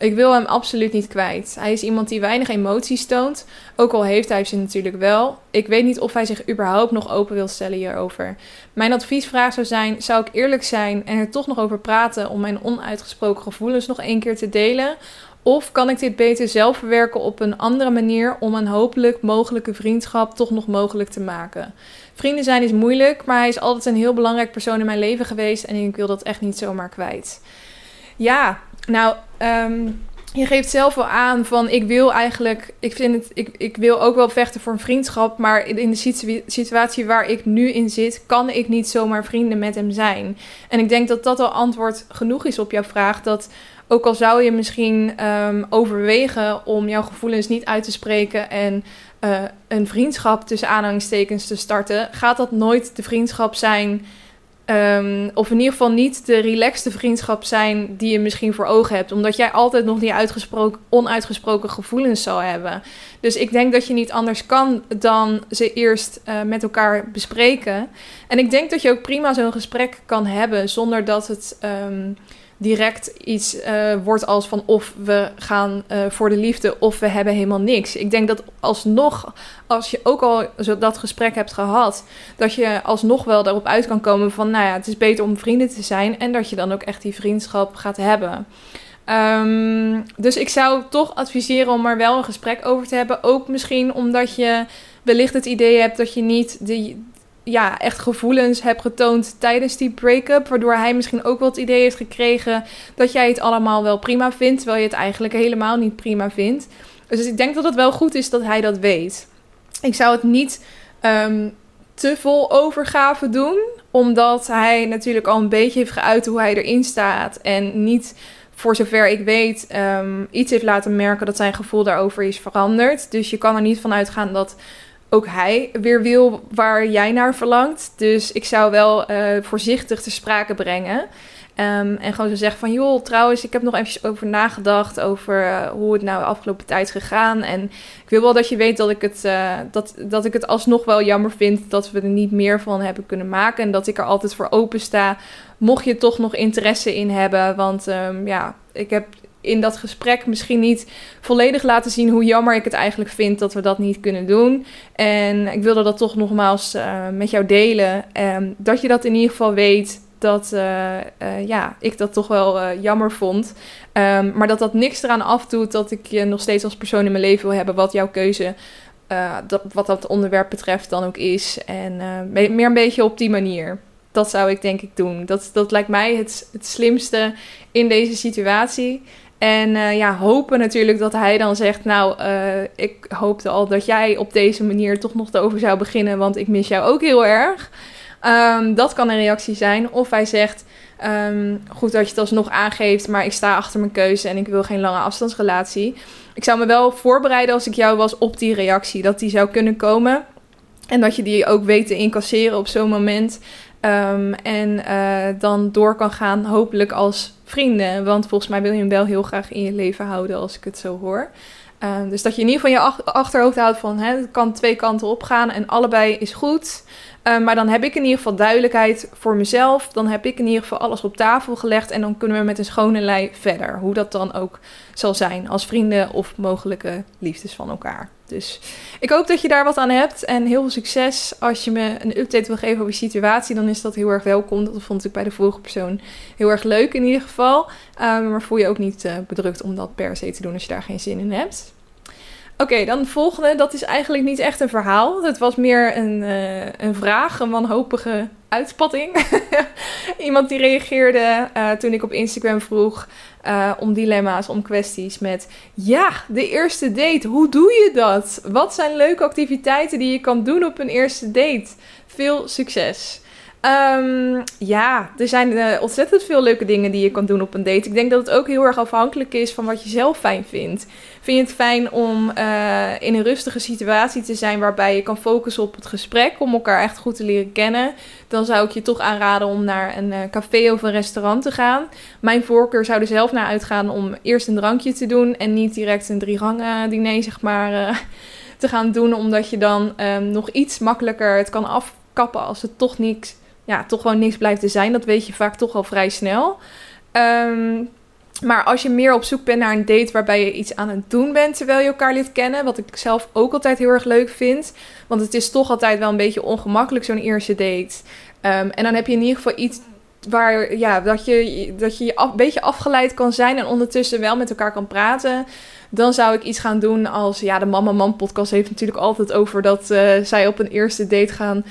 Ik wil hem absoluut niet kwijt. Hij is iemand die weinig emoties toont, ook al heeft hij ze natuurlijk wel. Ik weet niet of hij zich überhaupt nog open wil stellen hierover. Mijn adviesvraag zou zijn: zou ik eerlijk zijn en er toch nog over praten om mijn onuitgesproken gevoelens nog één keer te delen? Of kan ik dit beter zelf verwerken op een andere manier om een hopelijk mogelijke vriendschap toch nog mogelijk te maken? Vrienden zijn is moeilijk, maar hij is altijd een heel belangrijk persoon in mijn leven geweest en ik wil dat echt niet zomaar kwijt. Ja, nou, ehm, je geeft zelf wel aan van ik wil eigenlijk, ik vind het, ik, ik wil ook wel vechten voor een vriendschap, maar in de situatie waar ik nu in zit, kan ik niet zomaar vrienden met hem zijn. En ik denk dat dat al antwoord genoeg is op jouw vraag. Dat ook al zou je misschien ehm, overwegen om jouw gevoelens niet uit te spreken en uh, een vriendschap tussen aanhalingstekens te starten, gaat dat nooit de vriendschap zijn Um, of in ieder geval niet de relaxte vriendschap zijn die je misschien voor ogen hebt. Omdat jij altijd nog die uitgesproken, onuitgesproken gevoelens zal hebben. Dus ik denk dat je niet anders kan dan ze eerst uh, met elkaar bespreken. En ik denk dat je ook prima zo'n gesprek kan hebben zonder dat het. Um, direct iets uh, wordt als van of we gaan uh, voor de liefde of we hebben helemaal niks. Ik denk dat alsnog, als je ook al zo dat gesprek hebt gehad, dat je alsnog wel daarop uit kan komen van, nou ja, het is beter om vrienden te zijn en dat je dan ook echt die vriendschap gaat hebben. Um, dus ik zou toch adviseren om er wel een gesprek over te hebben. Ook misschien omdat je wellicht het idee hebt dat je niet die, ja, echt gevoelens heb getoond tijdens die break-up. Waardoor hij misschien ook wel het idee heeft gekregen dat jij het allemaal wel prima vindt. Terwijl je het eigenlijk helemaal niet prima vindt. Dus ik denk dat het wel goed is dat hij dat weet. Ik zou het niet um, te vol overgave doen. Omdat hij natuurlijk al een beetje heeft geuit hoe hij erin staat. En niet voor zover ik weet, um, iets heeft laten merken dat zijn gevoel daarover is veranderd. Dus je kan er niet van uitgaan dat ook hij weer wil waar jij naar verlangt. Dus ik zou wel uh, voorzichtig te sprake brengen. Um, en gewoon zo zeggen van, joh, trouwens, ik heb nog eventjes over nagedacht over uh, hoe het nou de afgelopen tijd gegaan. En ik wil wel dat je weet dat ik, het, uh, dat, dat ik het alsnog wel jammer vind dat we er niet meer van hebben kunnen maken. En dat ik er altijd voor open sta, mocht je toch nog interesse in hebben. Want um, ja, ik heb in dat gesprek misschien niet volledig laten zien hoe jammer ik het eigenlijk vind dat we dat niet kunnen doen. En ik wilde dat toch nogmaals uh, met jou delen. Um, dat je dat in ieder geval weet. Dat uh, uh, ja, ik dat toch wel jammer vond. Um, maar dat dat niks eraan afdoet dat ik je nog steeds als persoon in mijn leven wil hebben. Wat jouw keuze, dat, wat dat onderwerp betreft, dan ook is. En meer een beetje op die manier dat zou ik denk ik doen. Dat, dat lijkt mij het, het slimste in deze situatie. En uh, ja, hopen natuurlijk dat hij dan zegt: Nou, uh, ik hoopte al dat jij op deze manier toch nog over zou beginnen, want ik mis jou ook heel erg. Um, dat kan een reactie zijn. Of hij zegt: um, Goed dat je het alsnog aangeeft, maar ik sta achter mijn keuze en ik wil geen lange afstandsrelatie. Ik zou me wel voorbereiden als ik jou was op die reactie, dat die zou kunnen komen. En dat je die ook weet te incasseren op zo'n moment. Um, en uh, dan door kan gaan, hopelijk als vrienden. Want volgens mij wil je hem wel heel graag in je leven houden, als ik het zo hoor. Um, dus dat je in ieder geval je achterhoofd houdt van hè, het kan twee kanten op gaan en allebei is goed. Um, maar dan heb ik in ieder geval duidelijkheid voor mezelf. Dan heb ik in ieder geval alles op tafel gelegd. En dan kunnen we met een schone lei verder. Hoe dat dan ook zal zijn als vrienden of mogelijke liefdes van elkaar. Dus ik hoop dat je daar wat aan hebt. En heel veel succes. Als je me een update wil geven over je situatie, dan is dat heel erg welkom. Dat vond ik bij de vorige persoon heel erg leuk in ieder geval. Um, maar voel je ook niet uh, bedrukt om dat per se te doen als je daar geen zin in hebt. Oké, dan de volgende. Dat is eigenlijk niet echt een verhaal. Het was meer een, uh, een vraag, een wanhopige uitspatting. [LAUGHS] Iemand die reageerde uh, toen ik op Instagram vroeg uh, om dilemma's, om kwesties met... Ja, de eerste date, hoe doe je dat? Wat zijn leuke activiteiten die je kan doen op een eerste date? Veel succes. Ehm, ja, er zijn uh, ontzettend veel leuke dingen die je kan doen op een date. Ik denk dat het ook heel erg afhankelijk is van wat je zelf fijn vindt. Vind je het fijn om uh, in een rustige situatie te zijn waarbij je kan focussen op het gesprek, om elkaar echt goed te leren kennen? Dan zou ik je toch aanraden om naar een uh, café of een restaurant te gaan. Mijn voorkeur zou er zelf naar uitgaan om eerst een drankje te doen en niet direct een drie gangen diner, zeg maar, te gaan doen, omdat je dan um, nog iets makkelijker het kan afkappen als het toch niks ja, toch gewoon niks blijft te zijn. Dat weet je vaak toch al vrij snel. Um, maar als je meer op zoek bent naar een date waarbij je iets aan het doen bent terwijl je elkaar leert kennen, wat ik zelf ook altijd heel erg leuk vind, want het is toch altijd wel een beetje ongemakkelijk zo'n eerste date. Um, en dan heb je in ieder geval iets waar ja, dat je dat je een beetje afgeleid kan zijn en ondertussen wel met elkaar kan praten. Dan zou ik iets gaan doen als ja, de Mama Man podcast heeft natuurlijk altijd over dat uh, zij op een eerste date gaan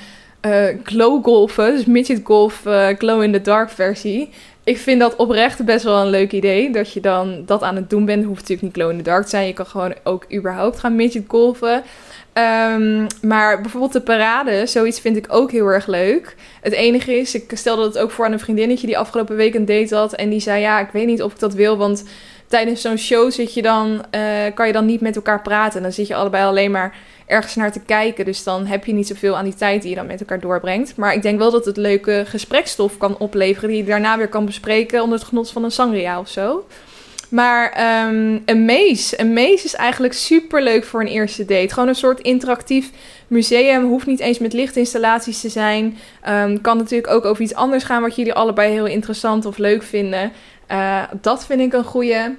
uh, glow golfen. Dus midget golf, uh, glow in the dark versie. Ik vind dat oprecht best wel een leuk idee. Dat je dan dat aan het doen bent. Hoeft natuurlijk niet glow in the dark te zijn. Je kan gewoon ook überhaupt gaan midget golfen. Um, maar bijvoorbeeld de parade, zoiets vind ik ook heel erg leuk. Het enige is, ik stelde het ook voor aan een vriendinnetje die afgelopen week een date had. En die zei, ja, ik weet niet of ik dat wil, want tijdens zo'n show zit je dan, uh, kan je dan niet met elkaar praten. Dan zit je allebei alleen maar ergens naar te kijken. Dus dan heb je niet zoveel aan die tijd die je dan met elkaar doorbrengt. Maar ik denk wel dat het leuke gesprekstof kan opleveren. Die je daarna weer kan bespreken onder het genot van een sangria of zo. Maar um, een maze. Een maze is eigenlijk super leuk voor een eerste date. Gewoon een soort interactief museum. Hoeft niet eens met lichtinstallaties te zijn. Um, kan natuurlijk ook over iets anders gaan wat jullie allebei heel interessant of leuk vinden. Uh, dat vind ik een goede.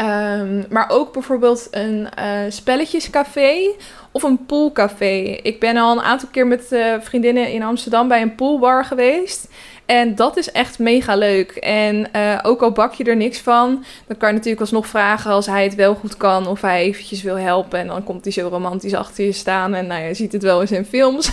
Um, maar ook bijvoorbeeld een uh, spelletjescafé of een poolcafé. Ik ben al een aantal keer met uh, vriendinnen in Amsterdam bij een poolbar geweest. En dat is echt mega leuk. En ook al bak je er niks van, dan kan je natuurlijk alsnog vragen als hij het wel goed kan of hij eventjes wil helpen. En dan komt hij zo romantisch achter je staan en nou, je ziet het wel eens in films.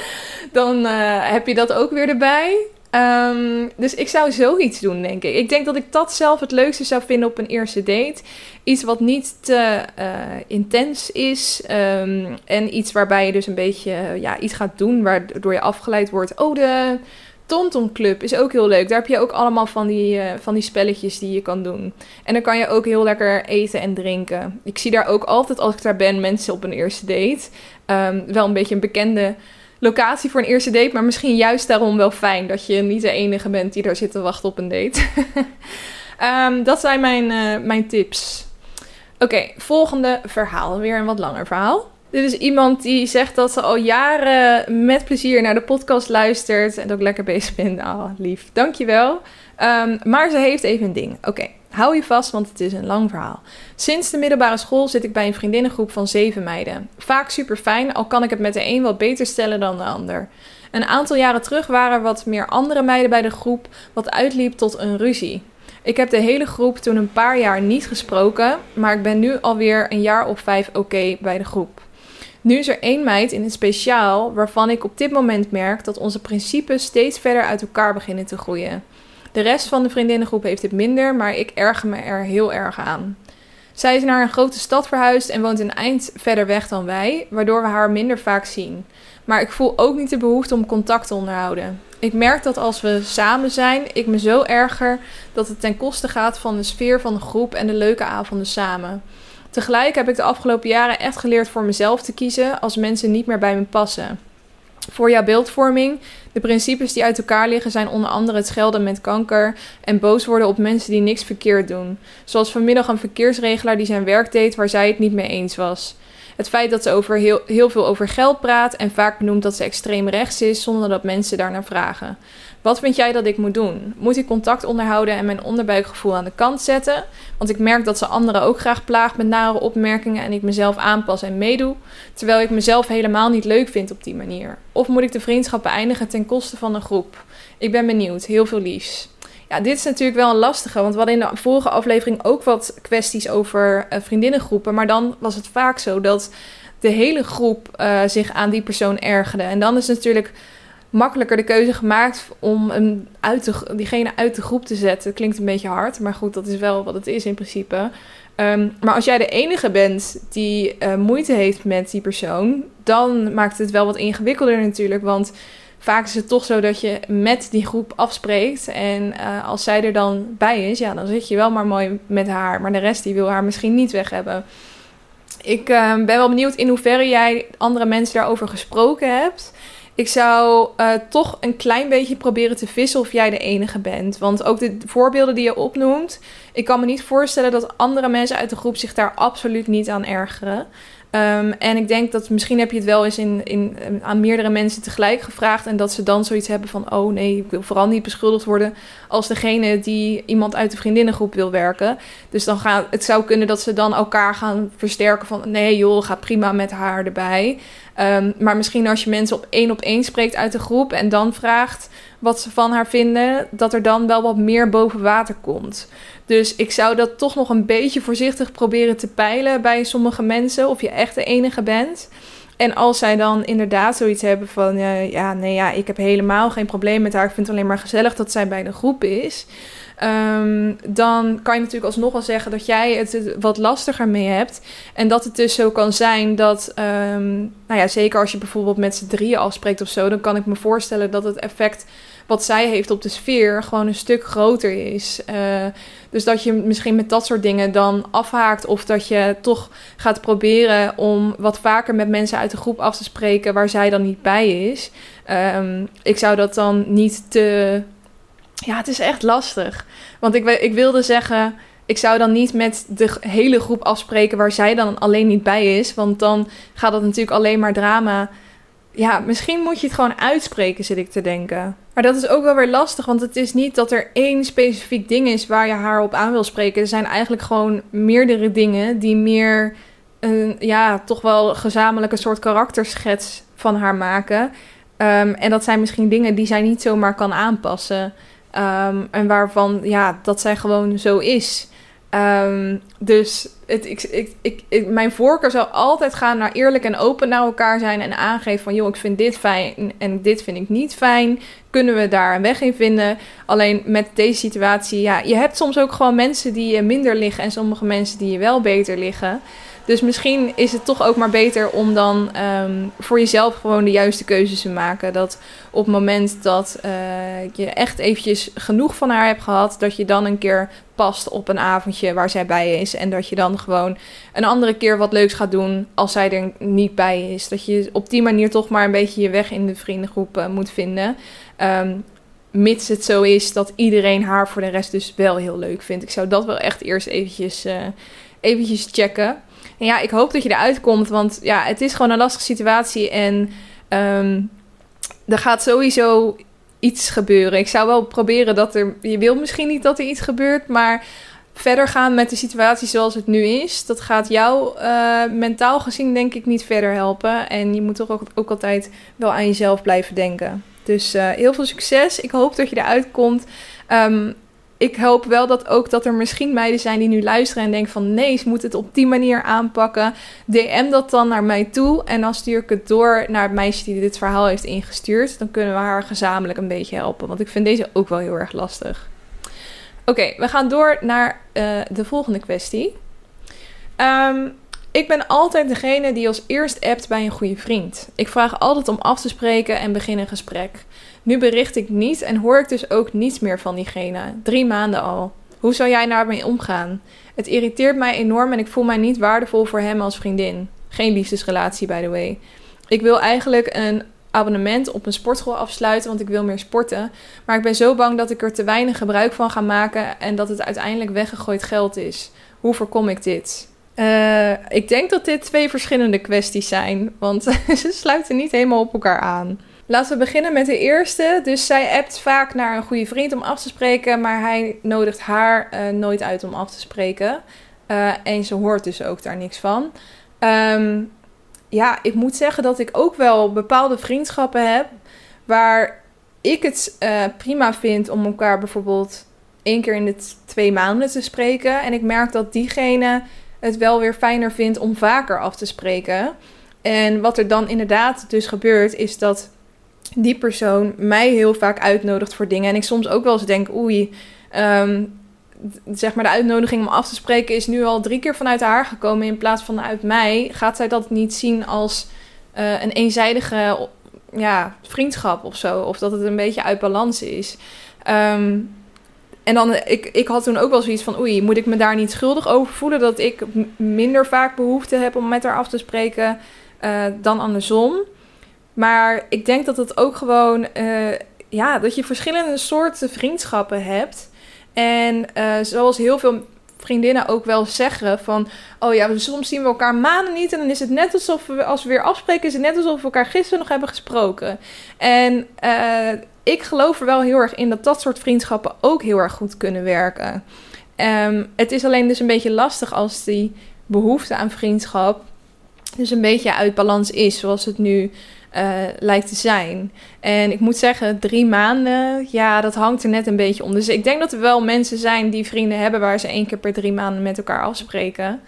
[LAUGHS] dan heb je dat ook weer erbij. Um, dus ik zou zoiets doen, denk ik. Ik denk dat ik dat zelf het leukste zou vinden op een eerste date. Iets wat niet te uh, intens is. Um, en iets waarbij je dus een beetje ja, iets gaat doen waardoor je afgeleid wordt. Oh, de Tonton Club is ook heel leuk. Daar heb je ook allemaal van die, uh, van die spelletjes die je kan doen. En dan kan je ook heel lekker eten en drinken. Ik zie daar ook altijd als ik daar ben mensen op een eerste date. Um, wel een beetje een bekende locatie voor een eerste date. Maar misschien juist daarom wel fijn dat je niet de enige bent die daar zit te wachten op een date. um, [LAUGHS] dat zijn mijn, uh, mijn tips. Oké, volgende verhaal. Weer een wat langer verhaal. Dit is iemand die zegt dat ze al jaren met plezier naar de podcast luistert. En dat lekker bezig ben. Ah, oh, lief. Dankjewel. Um, maar ze heeft even een ding. Oké. Hou je vast, want het is een lang verhaal. Sinds de middelbare school zit ik bij een vriendinnengroep van zeven meiden. Vaak super fijn, al kan ik het met de een wat beter stellen dan de ander. Een aantal jaren terug waren er wat meer andere meiden bij de groep, wat uitliep tot een ruzie. Ik heb de hele groep toen een paar jaar niet gesproken, maar ik ben nu alweer een jaar of vijf oké bij de groep. Nu is er één meid in het speciaal waarvan ik op dit moment merk dat onze principes steeds verder uit elkaar beginnen te groeien. De rest van de vriendinnengroep heeft het minder, maar ik erger me er heel erg aan. Zij is naar een grote stad verhuisd en woont een eind verder weg dan wij, waardoor we haar minder vaak zien. Maar ik voel ook niet de behoefte om contact te onderhouden. Ik merk dat als we samen zijn, ik me zo erger dat het ten koste gaat van de sfeer van de groep en de leuke avonden samen. Tegelijk heb ik de afgelopen jaren echt geleerd voor mezelf te kiezen als mensen niet meer bij me passen. Voor jouw beeldvorming, de principes die uit elkaar liggen zijn onder andere het schelden met kanker en boos worden op mensen die niks verkeerd doen. Zoals vanmiddag een verkeersregelaar die zijn werk deed waar zij het niet mee eens was. Het feit dat ze over heel, heel veel over geld praat en vaak benoemt dat ze extreem rechts is zonder dat mensen daarnaar vragen. Wat vind jij dat ik moet doen? Moet ik contact onderhouden en mijn onderbuikgevoel aan de kant zetten? Want ik merk dat ze anderen ook graag plaagt met nare opmerkingen en ik mezelf aanpas en meedoe, terwijl ik mezelf helemaal niet leuk vind op die manier. Of moet ik de vriendschap beëindigen ten koste van een groep? Ik ben benieuwd. Heel veel liefs. Ja, dit is natuurlijk wel een lastige, want we hadden in de vorige aflevering ook wat kwesties over uh, vriendinnengroepen. Maar dan was het vaak zo dat de hele groep uh, zich aan die persoon ergerde. En dan is natuurlijk makkelijker de keuze gemaakt om hem uit diegene uit de groep te zetten. Klinkt een beetje hard, maar goed, dat is wel wat het is in principe. Um, maar als jij de enige bent die uh, moeite heeft met die persoon, dan maakt het wel wat ingewikkelder natuurlijk. Want vaak is het toch zo dat je met die groep afspreekt. En uh, als zij er dan bij is, ja, dan zit je wel maar mooi met haar. Maar de rest die wil haar misschien niet weg hebben. Ik uh, ben wel benieuwd in hoeverre jij andere mensen daarover gesproken hebt. Ik zou uh, toch een klein beetje proberen te vissen of jij de enige bent. Want ook de voorbeelden die je opnoemt, ik kan me niet voorstellen dat andere mensen uit de groep zich daar absoluut niet aan ergeren. Um, en ik denk dat misschien heb je het wel eens in, in, aan meerdere mensen tegelijk gevraagd. En dat ze dan zoiets hebben van: oh nee, ik wil vooral niet beschuldigd worden als degene die iemand uit de vriendinnengroep wil werken. Dus dan gaat het zou kunnen dat ze dan elkaar gaan versterken van: nee joh, ga prima met haar erbij. Um, maar misschien als je mensen op één op één spreekt uit de groep en dan vraagt wat ze van haar vinden, dat er dan wel wat meer boven water komt. Dus ik zou dat toch nog een beetje voorzichtig proberen te peilen bij sommige mensen, of je echt de enige bent. En als zij dan inderdaad zoiets hebben van, ja, nee, ja, ik heb helemaal geen probleem met haar. Ik vind het alleen maar gezellig dat zij bij de groep is. Um, dan kan je natuurlijk alsnog wel zeggen dat jij het wat lastiger mee hebt. En dat het dus zo kan zijn dat, um, nou ja, zeker als je bijvoorbeeld met z'n drieën afspreekt of zo, dan kan ik me voorstellen dat het effect wat zij heeft op de sfeer gewoon een stuk groter is. Uh, dus dat je misschien met dat soort dingen dan afhaakt. Of dat je toch gaat proberen om wat vaker met mensen uit de groep af te spreken waar zij dan niet bij is. Um, ik zou dat dan niet te. Ja, het is echt lastig. Want ik, ik wilde zeggen. Ik zou dan niet met de hele groep afspreken waar zij dan alleen niet bij is. Want dan gaat dat natuurlijk alleen maar drama ja, misschien moet je het gewoon uitspreken, zit ik te denken. Maar dat is ook wel weer lastig, want het is niet dat er één specifiek ding is waar je haar op aan wil spreken. Er zijn eigenlijk gewoon meerdere dingen die meer een, ja, toch wel gezamenlijke soort karakterschets van haar maken. Um, en dat zijn misschien dingen die zij niet zomaar kan aanpassen. Um, en waarvan, ja, dat zij gewoon zo is. Um, dus het, ik, ik, ik, mijn voorkeur zou altijd gaan naar eerlijk en open naar elkaar zijn en aangeven van joh, ik vind dit fijn en dit vind ik niet fijn. Kunnen we daar een weg in vinden? Alleen met deze situatie, ja, je hebt soms ook gewoon mensen die minder liggen en sommige mensen die je wel beter liggen. Dus misschien is het toch ook maar beter om dan um, voor jezelf gewoon de juiste keuzes te maken. Dat op het moment dat uh, je echt eventjes genoeg van haar hebt gehad, dat je dan een keer past op een avondje waar zij bij is. En dat je dan gewoon een andere keer wat leuks gaat doen als zij er niet bij is. Dat je op die manier toch maar een beetje je weg in de vriendengroep uh, moet vinden. Um, mits het zo is dat iedereen haar voor de rest dus wel heel leuk vindt. Ik zou dat wel echt eerst eventjes, uh, eventjes checken. En ja, ik hoop dat je eruit komt, want ja, het is gewoon een lastige situatie. En um, er gaat sowieso iets gebeuren. Ik zou wel proberen dat er. Je wil misschien niet dat er iets gebeurt, maar verder gaan met de situatie zoals het nu is, dat gaat jou uh, mentaal gezien denk ik niet verder helpen. En je moet toch ook, altijd wel aan jezelf blijven denken. Dus uh, heel veel succes. Ik hoop dat je eruit komt. Um, ik hoop wel dat ook dat er misschien meiden zijn die nu luisteren en denken van nee, ze moeten het op die manier aanpakken. DM dat dan naar mij toe en dan stuur ik het door naar het meisje die dit verhaal heeft ingestuurd. Dan kunnen we haar gezamenlijk een beetje helpen, want ik vind deze ook wel heel erg lastig. Oké, we gaan door naar uh, de volgende kwestie. Um, ik ben altijd degene die als eerst appt bij een goede vriend. Ik vraag altijd om af te spreken en begin een gesprek. Nu bericht ik niet en hoor ik dus ook niets meer van diegene. Drie maanden al. Hoe zou jij daarmee omgaan? Het irriteert mij enorm en ik voel mij niet waardevol voor hem als vriendin. Geen liefdesrelatie, by the way. Ik wil eigenlijk een abonnement op een sportschool afsluiten, want ik wil meer sporten. Maar ik ben zo bang dat ik er te weinig gebruik van ga maken en dat het uiteindelijk weggegooid geld is. Hoe voorkom ik dit? Uh, ik denk dat dit twee verschillende kwesties zijn, want [LAUGHS] ze sluiten niet helemaal op elkaar aan. Laten we beginnen met de eerste. Dus zij appt vaak naar een goede vriend om af te spreken, maar hij nodigt haar uh, nooit uit om af te spreken. Uh, en ze hoort dus ook daar niks van. Um, ja, ik moet zeggen dat ik ook wel bepaalde vriendschappen heb waar ik het uh, prima vind om elkaar bijvoorbeeld één keer in de twee maanden te spreken. En ik merk dat diegene het wel weer fijner vindt om vaker af te spreken. En wat er dan inderdaad dus gebeurt, is dat die persoon mij heel vaak uitnodigt voor dingen. En ik soms ook wel eens denk, oei, um, zeg maar de uitnodiging om af te spreken is nu al drie keer vanuit haar gekomen in plaats van uit mij. Gaat zij dat niet zien als uh, een eenzijdige ja, vriendschap of zo. Of dat het een beetje uit balans is. Ehm, en dan, ik, ik had toen ook wel zoiets van, oei, moet ik me daar niet schuldig over voelen? Dat ik minder vaak behoefte heb om met haar af te spreken uh, dan andersom. Maar ik denk dat het ook gewoon, uh, ja, dat je verschillende soorten vriendschappen hebt. En uh, zoals heel veel vriendinnen ook wel zeggen van... oh ja, soms zien we elkaar maanden niet... en dan is het net alsof we, als we weer afspreken... is het net alsof we elkaar gisteren nog hebben gesproken. En uh, ik geloof er wel heel erg in... dat dat soort vriendschappen ook heel erg goed kunnen werken. Um, het is alleen dus een beetje lastig als die behoefte aan vriendschap... dus een beetje uit balans is, zoals het nu uh, lijkt te zijn. En ik moet zeggen, drie maanden, ja, dat hangt er net een beetje om. Dus ik denk dat er wel mensen zijn die vrienden hebben waar ze één keer per drie maanden met elkaar afspreken.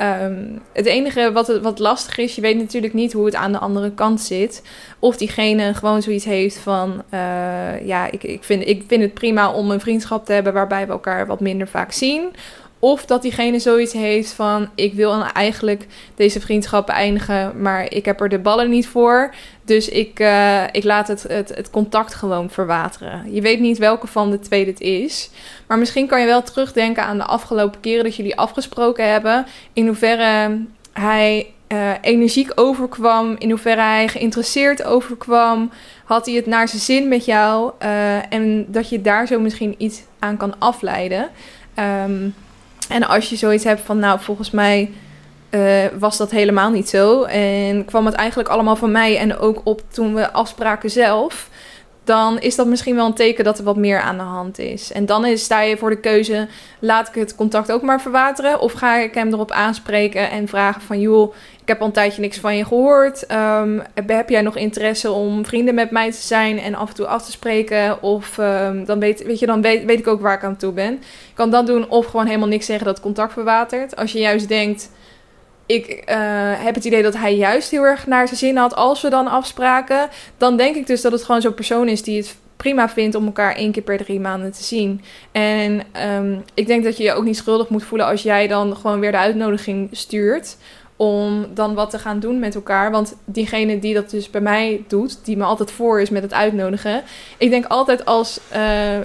Um, het enige wat, wat lastig is, je weet natuurlijk niet hoe het aan de andere kant zit. Of diegene gewoon zoiets heeft van: uh, ja, ik, ik, vind, ik vind het prima om een vriendschap te hebben waarbij we elkaar wat minder vaak zien. Of dat diegene zoiets heeft van: ik wil eigenlijk deze vriendschap eindigen, maar ik heb er de ballen niet voor. Dus ik, uh, ik laat het, het, het, contact gewoon verwateren. Je weet niet welke van de twee dit is. Maar misschien kan je wel terugdenken aan de afgelopen keren dat jullie afgesproken hebben. In hoeverre hij uh, energiek overkwam. In hoeverre hij geïnteresseerd overkwam. Had hij het naar zijn zin met jou? Uh, en dat je daar zo misschien iets aan kan afleiden. Um, en als je zoiets hebt van, nou, volgens mij uh, was dat helemaal niet zo. En kwam het eigenlijk allemaal van mij en ook op toen we afspraken zelf. Dan is dat misschien wel een teken dat er wat meer aan de hand is. En dan is, sta je voor de keuze: laat ik het contact ook maar verwateren? Of ga ik hem erop aanspreken en vragen van: joh, ik heb al een tijdje niks van je gehoord. Um, heb jij nog interesse om vrienden met mij te zijn en af en toe af te spreken? Of um, dan, weet, weet, je, dan weet, ik ook waar ik aan toe ben. Ik kan dat doen of gewoon helemaal niks zeggen dat contact verwatert. Als je juist denkt, ik uh, heb het idee dat hij juist heel erg naar zijn zin had als we dan afspraken. Dan denk ik dus dat het gewoon zo'n persoon is die het prima vindt om elkaar één keer per drie maanden te zien. En um, ik denk dat je je ook niet schuldig moet voelen als jij dan gewoon weer de uitnodiging stuurt om dan wat te gaan doen met elkaar. Want diegene die dat dus bij mij doet, die me altijd voor is met het uitnodigen. Ik denk altijd als uh,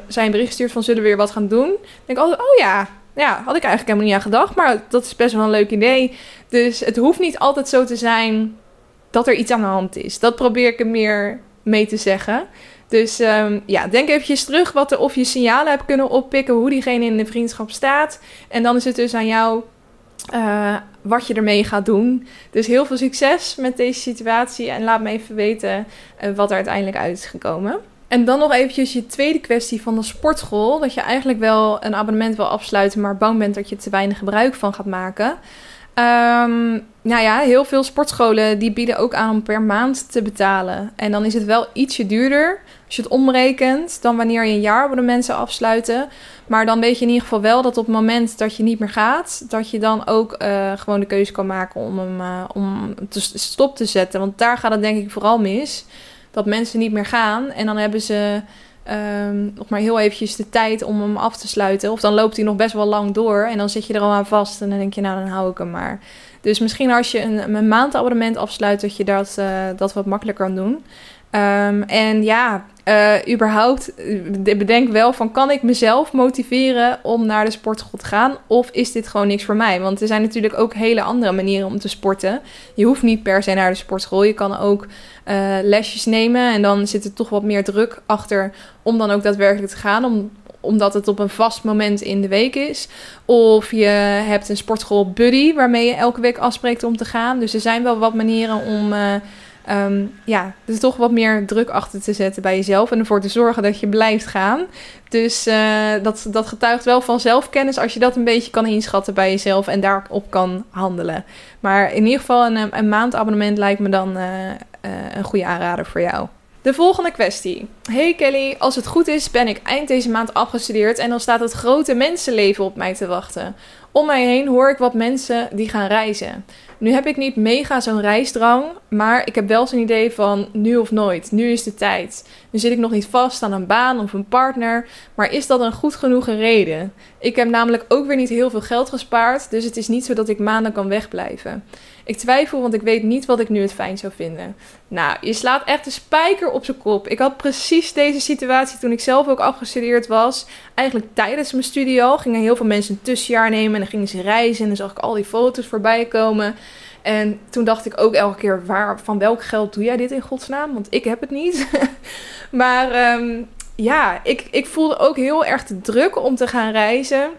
zij een bericht stuurt van zullen we weer wat gaan doen. Denk altijd, oh ja, ja, had ik eigenlijk helemaal niet aan gedacht. Maar dat is best wel een leuk idee. Dus het hoeft niet altijd zo te zijn dat er iets aan de hand is. Dat probeer ik er meer mee te zeggen. Dus um, ja, denk eventjes terug wat er, of je signalen hebt kunnen oppikken, hoe diegene in de vriendschap staat. En dan is het dus aan jou uh, wat je ermee gaat doen. Dus heel veel succes met deze situatie en laat me even weten uh, wat er uiteindelijk uit is gekomen. En dan nog eventjes je tweede kwestie van de sportschool. Dat je eigenlijk wel een abonnement wil afsluiten, maar bang bent dat je te weinig gebruik van gaat maken. Um, nou ja, heel veel sportscholen die bieden ook aan om per maand te betalen. En dan is het wel ietsje duurder als je het omrekent dan wanneer je een jaarabonnement zou afsluiten. Maar dan weet je in ieder geval wel dat op het moment dat je niet meer gaat, dat je dan ook uh, gewoon de keuze kan maken om hem uh, om te stop te zetten. Want daar gaat het denk ik vooral mis. Dat mensen niet meer gaan en dan hebben ze um, nog maar heel eventjes de tijd om hem af te sluiten. Of dan loopt hij nog best wel lang door en dan zit je er al aan vast en dan denk je, nou dan hou ik hem maar. Dus misschien als je een, een maandabonnement afsluit, dat je dat, uh, dat wat makkelijker kan doen. Um, en ja, uh, überhaupt, bedenk wel van kan ik mezelf motiveren om naar de sportschool te gaan? Of is dit gewoon niks voor mij? Want er zijn natuurlijk ook hele andere manieren om te sporten. Je hoeft niet per se naar de sportschool. Je kan ook uh, lesjes nemen en dan zit er toch wat meer druk achter om dan ook daadwerkelijk te gaan. Om, omdat het op een vast moment in de week is. Of je hebt een sportschool buddy waarmee je elke week afspreekt om te gaan. Dus er zijn wel wat manieren om... um, ja, er toch wat meer druk achter te zetten bij jezelf en ervoor te zorgen dat je blijft gaan. Dus uh, dat, dat getuigt wel van zelfkennis als je dat een beetje kan inschatten bij jezelf en daarop kan handelen. Maar in ieder geval een, een maandabonnement lijkt me dan uh, uh, een goede aanrader voor jou. De volgende kwestie. Hey Kelly, als het goed is ben ik eind deze maand afgestudeerd en dan staat het grote mensenleven op mij te wachten. Om mij heen hoor ik wat mensen die gaan reizen. Nu heb ik niet mega zo'n reisdrang, maar ik heb wel zo'n idee van nu of nooit. Nu is de tijd. Nu zit ik nog niet vast aan een baan of een partner, maar is dat een goed genoeg reden? Ik heb namelijk ook weer niet heel veel geld gespaard, dus het is niet zo dat ik maanden kan wegblijven. Ik twijfel, want ik weet niet wat ik nu het fijn zou vinden. Nou, je slaat echt de spijker op zijn kop. Ik had precies deze situatie toen ik zelf ook afgestudeerd was. Eigenlijk tijdens mijn studie al gingen heel veel mensen een tussenjaar nemen en dan gingen ze reizen en dan zag ik al die foto's voorbij komen. En toen dacht ik ook elke keer, waar, van welk geld doe jij dit in godsnaam? Want ik heb het niet. [LAUGHS] maar ehm, ja, ik, ik voelde ook heel erg de druk om te gaan reizen.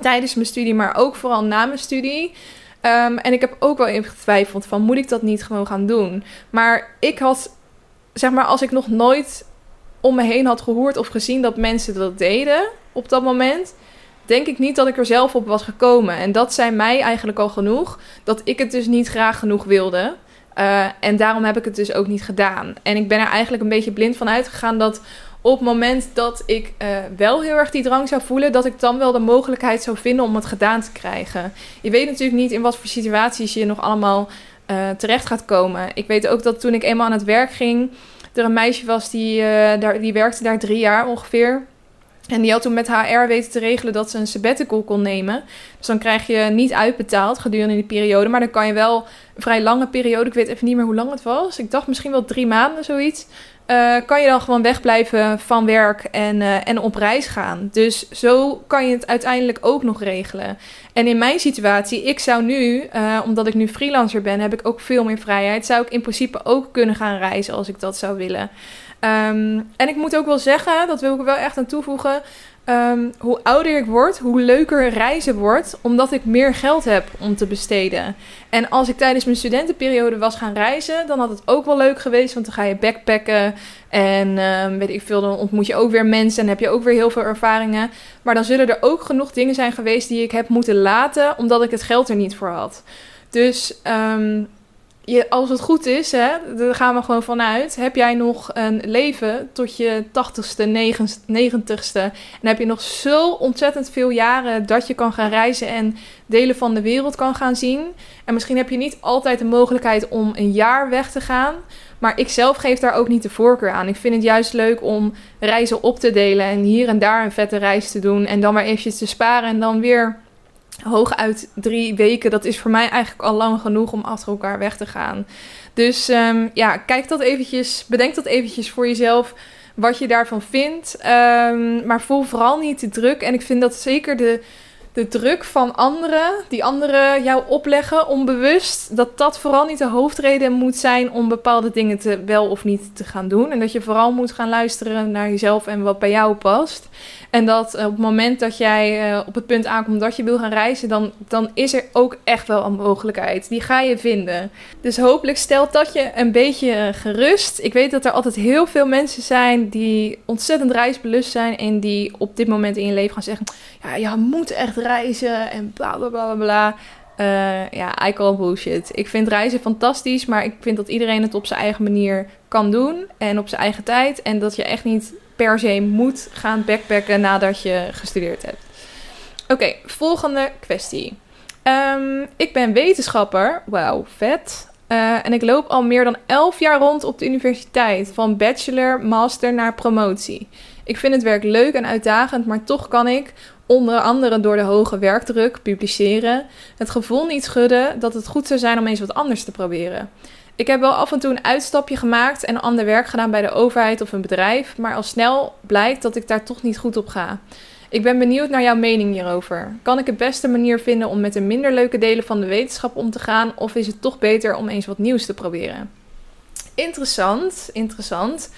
Tijdens mijn studie, maar ook vooral na mijn studie. Ehm, en ik heb ook wel even getwijfeld van, moet ik dat niet gewoon gaan doen? Maar ik had, zeg maar, als ik nog nooit om me heen had gehoord of gezien dat mensen dat deden op dat moment, denk ik niet dat ik er zelf op was gekomen. En dat zei mij eigenlijk al genoeg, dat ik het dus niet graag genoeg wilde. Uh, en daarom heb ik het dus ook niet gedaan. En ik ben er eigenlijk een beetje blind van uitgegaan dat op het moment dat ik uh, wel heel erg die drang zou voelen, dat ik dan wel de mogelijkheid zou vinden om het gedaan te krijgen. Je weet natuurlijk niet in wat voor situaties je nog allemaal uh, terecht gaat komen. Ik weet ook dat toen ik eenmaal aan het werk ging, er een meisje was die, daar, die werkte daar drie jaar ongeveer. En die had toen met HR weten te regelen dat ze een sabbatical kon nemen. Dus dan krijg je niet uitbetaald gedurende die periode. Maar dan kan je wel een vrij lange periode, ik weet even niet meer hoe lang het was. Ik dacht misschien wel drie maanden zoiets. Uh, kan je dan gewoon wegblijven van werk en, uh, en op reis gaan. Dus zo kan je het uiteindelijk ook nog regelen. En in mijn situatie, ik zou nu, uh, omdat ik nu freelancer ben, heb ik ook veel meer vrijheid. Zou ik in principe ook kunnen gaan reizen als ik dat zou willen. Um, en ik moet ook wel zeggen, dat wil ik wel echt aan toevoegen. Um, hoe ouder ik word, hoe leuker reizen wordt, omdat ik meer geld heb om te besteden. En als ik tijdens mijn studentenperiode was gaan reizen, dan had het ook wel leuk geweest, want dan ga je backpacken en um, weet ik veel, dan ontmoet je ook weer mensen en heb je ook weer heel veel ervaringen. Maar dan zullen er ook genoeg dingen zijn geweest die ik heb moeten laten, omdat ik het geld er niet voor had. Dus als het goed is, hè, daar gaan we gewoon vanuit. Heb jij nog een leven tot je tachtigste, negentigste. En heb je nog zo ontzettend veel jaren dat je kan gaan reizen en delen van de wereld kan gaan zien. En misschien heb je niet altijd de mogelijkheid om een jaar weg te gaan. Maar ik zelf geef daar ook niet de voorkeur aan. Ik vind het juist leuk om reizen op te delen en hier en daar een vette reis te doen. En dan maar eventjes te sparen en dan weer hooguit drie weken, dat is voor mij eigenlijk al lang genoeg om achter elkaar weg te gaan. Dus um, ja, kijk dat eventjes, bedenk dat eventjes voor jezelf wat je daarvan vindt. Um, maar voel vooral niet te druk. En ik vind dat zeker de, de druk van anderen, die anderen jou opleggen onbewust, dat dat vooral niet de hoofdreden moet zijn om bepaalde dingen te wel of niet te gaan doen. En dat je vooral moet gaan luisteren naar jezelf en wat bij jou past. En dat op het moment dat jij uh, op het punt aankomt dat je wil gaan reizen, dan, dan is er ook echt wel een mogelijkheid. Die ga je vinden. Dus hopelijk stelt dat je een beetje gerust. Ik weet dat er altijd heel veel mensen zijn die ontzettend reisbelust zijn en die op dit moment in je leven gaan zeggen: Ja, je moet echt en bla bla bla bla. Uh, ja, I call bullshit. Ik vind reizen fantastisch, maar ik vind dat iedereen het op zijn eigen manier kan doen en op zijn eigen tijd. En dat je echt niet per se moet gaan backpacken nadat je gestudeerd hebt. Oké, volgende kwestie. Um, ik ben wetenschapper. Wauw, vet. Uh, en ik loop al meer dan 11 jaar rond op de universiteit, van bachelor, master naar promotie. Ik vind het werk leuk en uitdagend, maar toch kan ik, onder andere door de hoge werkdruk, publiceren, het gevoel niet schudden dat het goed zou zijn om eens wat anders te proberen. Ik heb wel af en toe een uitstapje gemaakt en ander werk gedaan bij de overheid of een bedrijf, maar al snel blijkt dat ik daar toch niet goed op ga. Ik ben benieuwd naar jouw mening hierover. Kan ik het beste manier vinden om met de minder leuke delen van de wetenschap om te gaan, of is het toch beter om eens wat nieuws te proberen? Interessant, interessant.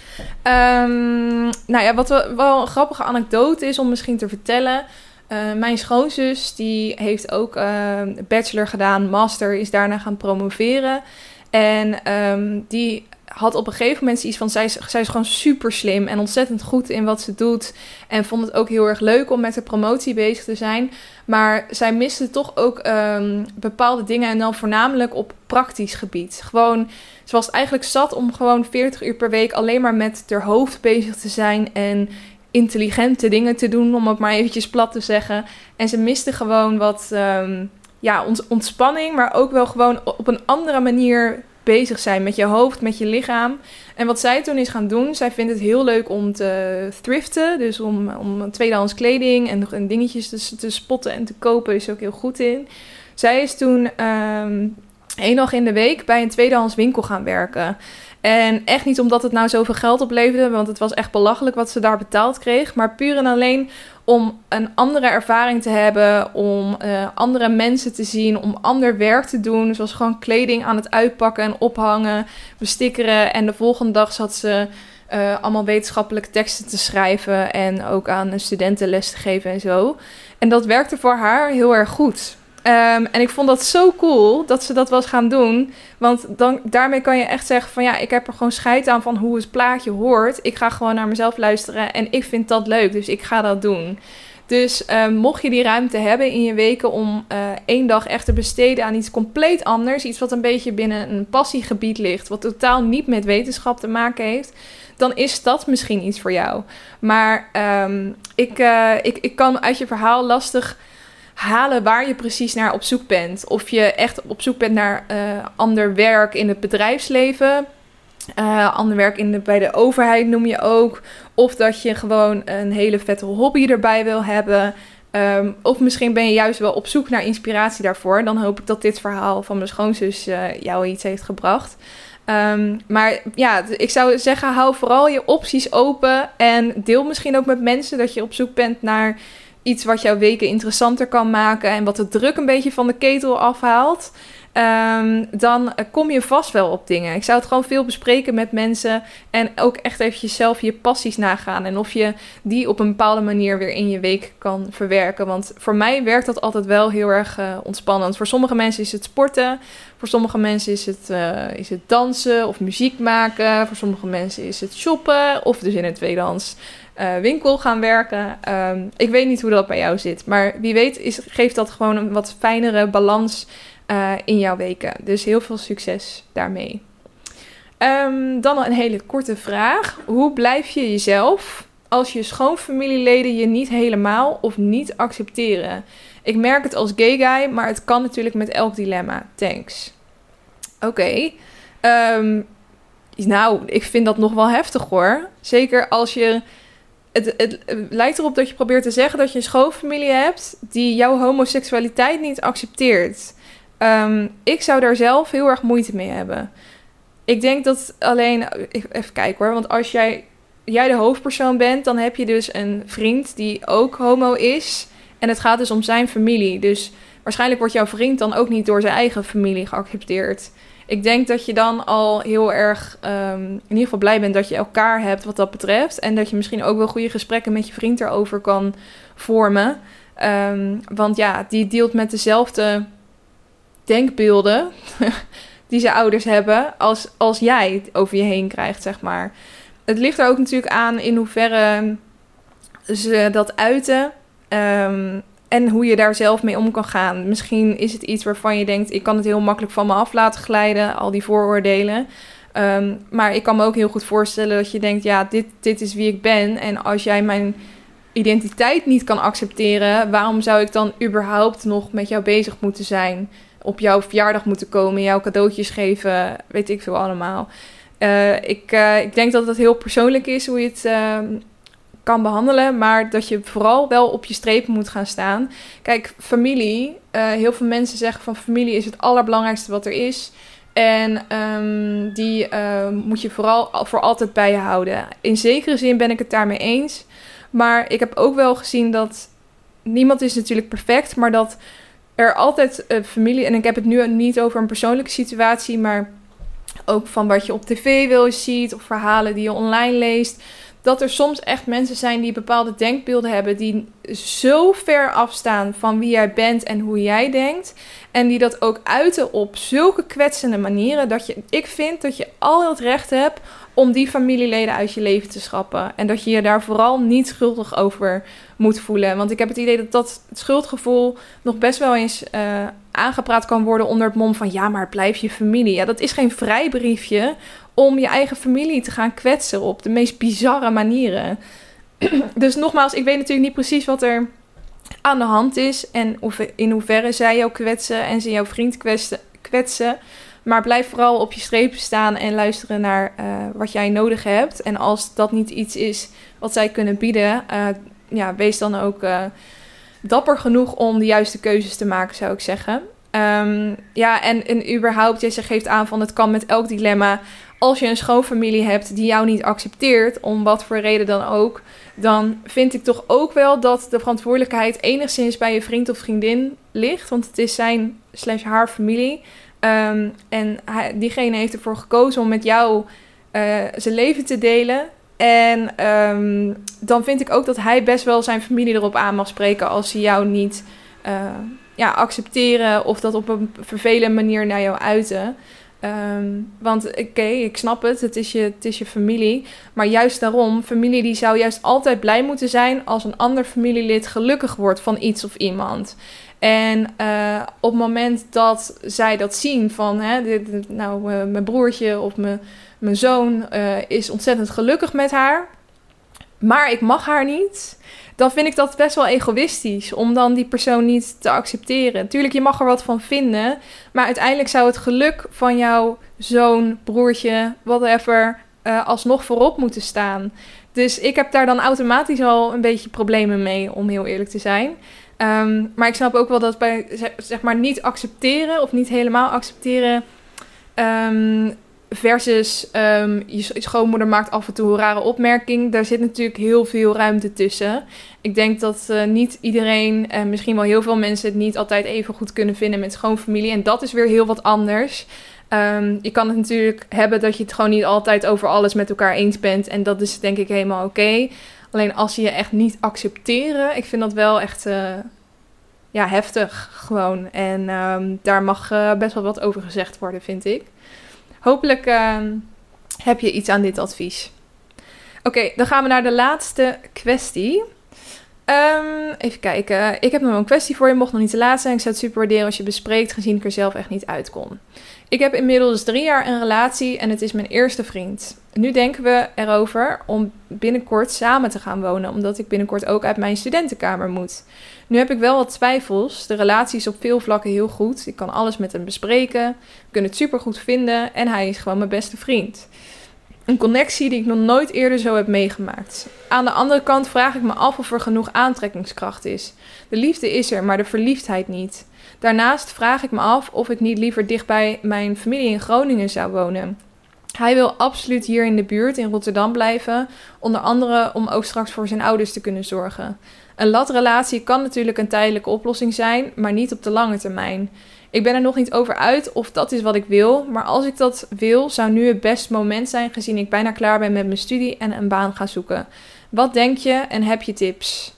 Um, nou ja, wat wel een grappige anekdote is om misschien te vertellen. Uh, mijn schoonzus die heeft ook uh, bachelor gedaan, master, is daarna gaan promoveren. En um, die had op een gegeven moment iets van: zij is, zij is gewoon super slim en ontzettend goed in wat ze doet. En vond het ook heel erg leuk om met de promotie bezig te zijn. Maar zij miste toch ook um, bepaalde dingen en dan voornamelijk op praktisch gebied. Gewoon, ze was eigenlijk zat om gewoon 40 uur per week alleen maar met haar hoofd bezig te zijn en intelligente dingen te doen, om het maar eventjes plat te zeggen. En ze miste gewoon wat ehm, ja, ontspanning, maar ook wel gewoon op een andere manier bezig zijn met je hoofd, met je lichaam. En wat zij toen is gaan doen, zij vindt het heel leuk om te thriften. Dus om, om tweedehands kleding en, dingetjes te, te spotten en te kopen is ook heel goed in. Zij is toen um, één dag in de week bij een tweedehands winkel gaan werken. En echt niet omdat het nou zoveel geld opleverde, want het was echt belachelijk wat ze daar betaald kreeg. Maar puur en alleen om een andere ervaring te hebben, om uh, andere mensen te zien, om ander werk te doen. Zoals gewoon kleding aan het uitpakken en ophangen, bestikkeren. En de volgende dag zat ze uh, allemaal wetenschappelijke teksten te schrijven en ook aan studenten les te geven en zo. En dat werkte voor haar heel erg goed. Um, en ik vond dat zo cool dat ze dat was gaan doen. Want dan, daarmee kan je echt zeggen van ja, ik heb er gewoon scheid aan van hoe het plaatje hoort. Ik ga gewoon naar mezelf luisteren en ik vind dat leuk, dus ik ga dat doen. Dus um, mocht je die ruimte hebben in je weken om uh, één dag echt te besteden aan iets compleet anders, iets wat een beetje binnen een passiegebied ligt, wat totaal niet met wetenschap te maken heeft, dan is dat misschien iets voor jou. Maar um, ik, uh, ik, ik kan uit je verhaal lastig halen waar je precies naar op zoek bent. Of je echt op zoek bent naar uh, ander werk in het bedrijfsleven. Uh, ander werk in bij de overheid noem je ook. Of dat je gewoon een hele vette hobby erbij wil hebben. Um, of misschien ben je juist wel op zoek naar inspiratie daarvoor. Dan hoop ik dat dit verhaal van mijn schoonzus uh, jou iets heeft gebracht. Um, maar ja, ik zou zeggen, hou vooral je opties open. En deel misschien ook met mensen dat je op zoek bent naar iets wat jouw weken interessanter kan maken en wat de druk een beetje van de ketel afhaalt. Um, dan kom je vast wel op dingen. Ik zou het gewoon veel bespreken met mensen en ook echt eventjes zelf je passies nagaan en of je die op een bepaalde manier weer in je week kan verwerken. Want voor mij werkt dat altijd wel heel erg uh, ontspannend. Voor sommige mensen is het sporten, voor sommige mensen is het, uh, is het dansen of muziek maken, voor sommige mensen is het shoppen of dus in het tweedans uh, winkel gaan werken. Um, ik weet niet hoe dat bij jou zit. Maar wie weet is, geeft dat gewoon een wat fijnere balans uh, in jouw weken. Dus heel veel succes daarmee. Um, dan een hele korte vraag. Hoe blijf je jezelf als je schoonfamilieleden je niet helemaal of niet accepteren? Ik merk het als gay guy, maar het kan natuurlijk met elk dilemma. Thanks. Oké. Um, nou, ik vind dat nog wel heftig hoor. Zeker als je het, lijkt erop dat je probeert te zeggen dat je een schoonfamilie hebt die jouw homoseksualiteit niet accepteert. Um, ik zou daar zelf heel erg moeite mee hebben. Ik denk dat alleen. Even kijken hoor. Want als jij, jij de hoofdpersoon bent, dan heb je dus een vriend die ook homo is. En het gaat dus om zijn familie. Dus waarschijnlijk wordt jouw vriend dan ook niet door zijn eigen familie geaccepteerd ik denk dat je dan al heel erg um, in ieder geval blij bent dat je elkaar hebt wat dat betreft. En dat je misschien ook wel goede gesprekken met je vriend erover kan vormen. Um, want ja, die deelt met dezelfde denkbeelden [LAUGHS] die zijn ouders hebben als, als jij over je heen krijgt, zeg maar. Het ligt er ook natuurlijk aan in hoeverre ze dat uiten. Um, en hoe je daar zelf mee om kan gaan. Misschien is het iets waarvan je denkt: ik kan het heel makkelijk van me af laten glijden, al die vooroordelen. Um, maar ik kan me ook heel goed voorstellen dat je denkt: ja, dit, dit is wie ik ben. En als jij mijn identiteit niet kan accepteren, waarom zou ik dan überhaupt nog met jou bezig moeten zijn? Op jouw verjaardag moeten komen, jouw cadeautjes geven, weet ik veel allemaal. Uh, ik, uh, ik denk dat het heel persoonlijk is hoe je het. Uh, kan behandelen, maar dat je vooral wel op je strepen moet gaan staan. Kijk, familie, uh, heel veel mensen zeggen van familie is het allerbelangrijkste wat er is. En um, die uh, moet je vooral voor altijd bij je houden. In zekere zin ben ik het daarmee eens. Maar ik heb ook wel gezien dat niemand is natuurlijk perfect, maar dat er altijd uh, familie, en ik heb het nu niet over een persoonlijke situatie, maar ook van wat je op tv wil ziet of verhalen die je online leest dat er soms echt mensen zijn die bepaalde denkbeelden hebben die zo ver afstaan van wie jij bent en hoe jij denkt. En die dat ook uiten op zulke kwetsende manieren dat je, ik vind dat je al het recht hebt om die familieleden uit je leven te schrappen. En dat je je daar vooral niet schuldig over moet voelen. Want ik heb het idee dat dat schuldgevoel nog best wel eens uh, aangepraat kan worden onder het mom van ja, maar blijf je familie. Ja, dat is geen vrijbriefje om je eigen familie te gaan kwetsen op de meest bizarre manieren. [CLEARS THROAT] dus nogmaals, ik weet natuurlijk niet precies wat er aan de hand is en in hoeverre zij jou kwetsen en ze jouw vriend kwetsen. Maar blijf vooral op je strepen staan en luisteren naar uh, wat jij nodig hebt. En als dat niet iets is wat zij kunnen bieden, uh, ja, wees dan ook uh, dapper genoeg om de juiste keuzes te maken, zou ik zeggen. Um, ja, en, en überhaupt, jij geeft aan van het kan met elk dilemma. Als je een schoonfamilie hebt die jou niet accepteert, om wat voor reden dan ook, dan vind ik toch ook wel dat de verantwoordelijkheid enigszins bij je vriend of vriendin ligt. Want het is zijn slash haar familie. Um, en hij, diegene heeft ervoor gekozen om met jou uh, zijn leven te delen. En um, dan vind ik ook dat hij best wel zijn familie erop aan mag spreken als ze jou niet uh, ja, accepteren of dat op een vervelende manier naar jou uiten. Um, want oké, ik snap het, het is, je, het is je familie. Maar juist daarom, familie die zou juist altijd blij moeten zijn als een ander familielid gelukkig wordt van iets of iemand. En uh, op het moment dat zij dat zien van, hè, dit, nou, uh, mijn broertje of mijn, mijn zoon uh, is ontzettend gelukkig met haar, maar ik mag haar niet, dan vind ik dat best wel egoïstisch om dan die persoon niet te accepteren. Tuurlijk, je mag er wat van vinden, maar uiteindelijk zou het geluk van jouw zoon, broertje, whatever, uh, alsnog voorop moeten staan. Dus ik heb daar dan automatisch al een beetje problemen mee, om heel eerlijk te zijn. Um, maar ik snap ook wel dat bij zeg maar niet accepteren of niet helemaal accepteren. Um, versus um, je schoonmoeder maakt af en toe een rare opmerking. Daar zit natuurlijk heel veel ruimte tussen. Ik denk dat uh, niet iedereen, en misschien wel heel veel mensen, het niet altijd even goed kunnen vinden met schoonfamilie. En dat is weer heel wat anders. Um, je kan het natuurlijk hebben dat je het gewoon niet altijd over alles met elkaar eens bent. En dat is denk ik helemaal oké. Alleen als ze je echt niet accepteren, ik vind dat wel echt uh, ja, heftig gewoon. En um, daar mag uh, best wel wat over gezegd worden, vind ik. Hopelijk uh, heb je iets aan dit advies. Oké, dan gaan we naar de laatste kwestie. Um, even kijken. Ik heb nog een kwestie voor je. Mocht nog niet te laat zijn. Ik zou het super waarderen als je bespreekt, gezien ik er zelf echt niet uit kon. Ik heb inmiddels drie jaar een relatie en het is mijn eerste vriend. Nu denken we erover om binnenkort samen te gaan wonen, omdat ik binnenkort ook uit mijn studentenkamer moet. Nu heb ik wel wat twijfels. De relatie is op veel vlakken heel goed. Ik kan alles met hem bespreken. We kunnen het super goed vinden en hij is gewoon mijn beste vriend. Een connectie die ik nog nooit eerder zo heb meegemaakt. Aan de andere kant vraag ik me af of er genoeg aantrekkingskracht is. De liefde is er, maar de verliefdheid niet. Daarnaast vraag ik me af of ik niet liever dicht bij mijn familie in Groningen zou wonen. Hij wil absoluut hier in de buurt in Rotterdam blijven, onder andere om ook straks voor zijn ouders te kunnen zorgen. Een latrelatie kan natuurlijk een tijdelijke oplossing zijn, maar niet op de lange termijn. Ik ben er nog niet over uit of dat is wat ik wil, maar als ik dat wil, zou nu het beste moment zijn gezien ik bijna klaar ben met mijn studie en een baan ga zoeken. Wat denk je en heb je tips?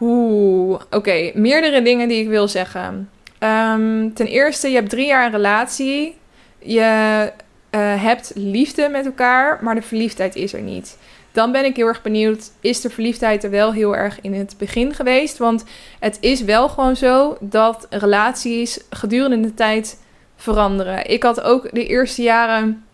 Oeh, oké, meerdere dingen die ik wil zeggen. Um, ten eerste, je hebt drie jaar een relatie. Je uh, hebt liefde met elkaar, maar de verliefdheid is er niet. Dan ben ik heel erg benieuwd, is de verliefdheid er wel heel erg in het begin geweest? Want het is wel gewoon zo dat relaties gedurende de tijd veranderen. Ik had ook de eerste jaren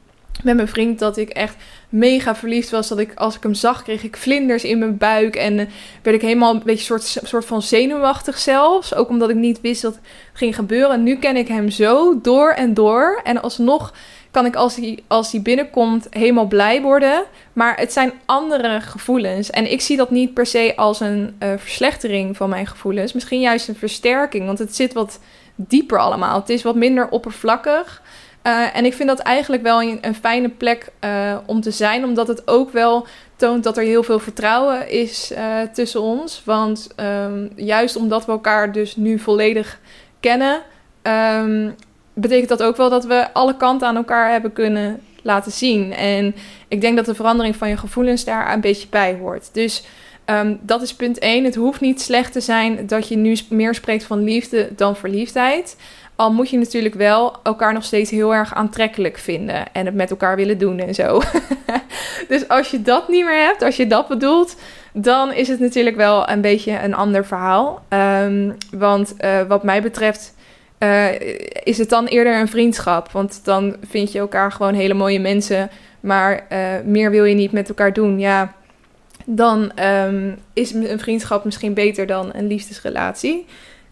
met mijn vriend dat ik echt mega verliefd was. Dat ik als ik hem zag, kreeg ik vlinders in mijn buik. En uh, werd ik helemaal een beetje soort, soort van zenuwachtig zelfs. Ook omdat ik niet wist dat ging gebeuren. nu ken ik hem zo door en door. En alsnog kan ik als hij, als hij binnenkomt helemaal blij worden. Maar het zijn andere gevoelens. En ik zie dat niet per se als een uh, verslechtering van mijn gevoelens. Misschien juist een versterking. Want het zit wat dieper allemaal. Het is wat minder oppervlakkig. Uh, en ik vind dat eigenlijk wel een, een fijne plek uh, om te zijn, omdat het ook wel toont dat er heel veel vertrouwen is tussen ons. Want um, juist omdat we elkaar dus nu volledig kennen, um, betekent dat ook wel dat we alle kanten aan elkaar hebben kunnen laten zien. En ik denk dat de verandering van je gevoelens daar een beetje bij hoort. Dus um, dat is punt 1. Het hoeft niet slecht te zijn dat je nu meer spreekt van liefde dan verliefdheid. Al moet je natuurlijk wel elkaar nog steeds heel erg aantrekkelijk vinden en het met elkaar willen doen en zo. [LAUGHS] dus als je dat niet meer hebt, als je dat bedoelt, dan is het natuurlijk wel een beetje een ander verhaal. Um, want uh, wat mij betreft uh, is het dan eerder een vriendschap. Want dan vind je elkaar gewoon hele mooie mensen, maar uh, meer wil je niet met elkaar doen. Ja, dan ehm, is een vriendschap misschien beter dan een liefdesrelatie.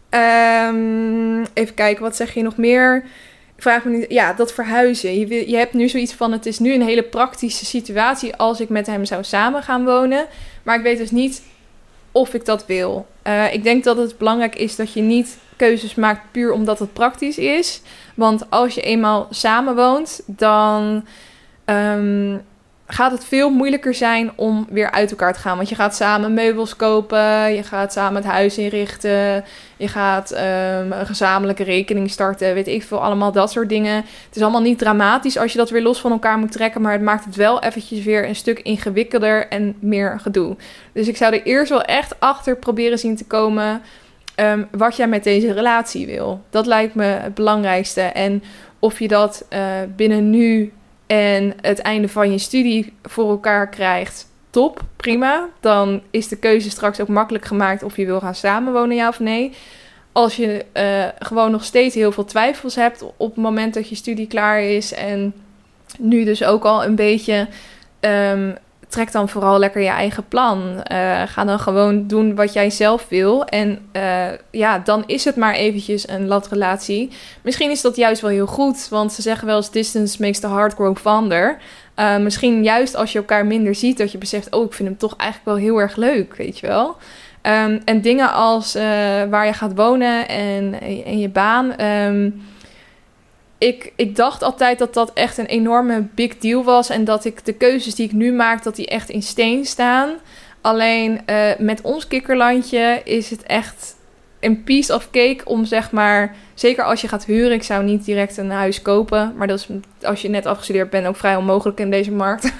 Ehm, even kijken, wat zeg je nog meer? Ik vraag me niet. Ja, dat verhuizen. Je, je hebt nu zoiets van: het is nu een hele praktische situatie als ik met hem zou samen gaan wonen. Maar ik weet dus niet of ik dat wil. Uh, ik denk dat het belangrijk is dat je niet keuzes maakt puur omdat het praktisch is. Want als je eenmaal samenwoont, dan um, gaat het veel moeilijker zijn om weer uit elkaar te gaan. Want je gaat samen meubels kopen, je gaat samen het huis inrichten, je gaat um, een gezamenlijke rekening starten, weet ik veel, allemaal dat soort dingen. Het is allemaal niet dramatisch als je dat weer los van elkaar moet trekken, maar het maakt het wel eventjes weer een stuk ingewikkelder en meer gedoe. Dus ik zou er eerst wel echt achter proberen zien te komen um, wat jij met deze relatie wil. Dat lijkt me het belangrijkste. En of je dat uh, binnen nu en het einde van je studie voor elkaar krijgt, top, prima. Dan is de keuze straks ook makkelijk gemaakt of je wil gaan samenwonen, ja of nee. Als je uh, gewoon nog steeds heel veel twijfels hebt op het moment dat je studie klaar is en nu dus ook al een beetje um, trek dan vooral lekker je eigen plan. Uh, ga dan gewoon doen wat jij zelf wil. En uh, ja, dan is het maar eventjes een latrelatie. Misschien is dat juist wel heel goed, want ze zeggen wel eens distance makes the heart grow fonder. Uh, misschien juist als je elkaar minder ziet, dat je beseft, oh, ik vind hem toch eigenlijk wel heel erg leuk, weet je wel. Um, en dingen als waar je gaat wonen en, en je baan. Um, ik, ik dacht altijd dat dat echt een enorme big deal was. En dat ik de keuzes die ik nu maak, dat die echt in steen staan. Alleen uh, met ons kikkerlandje is het echt een piece of cake om zeg maar... Zeker als je gaat huren. Ik zou niet direct een huis kopen. Maar dat is als je net afgestudeerd bent ook vrij onmogelijk in deze markt.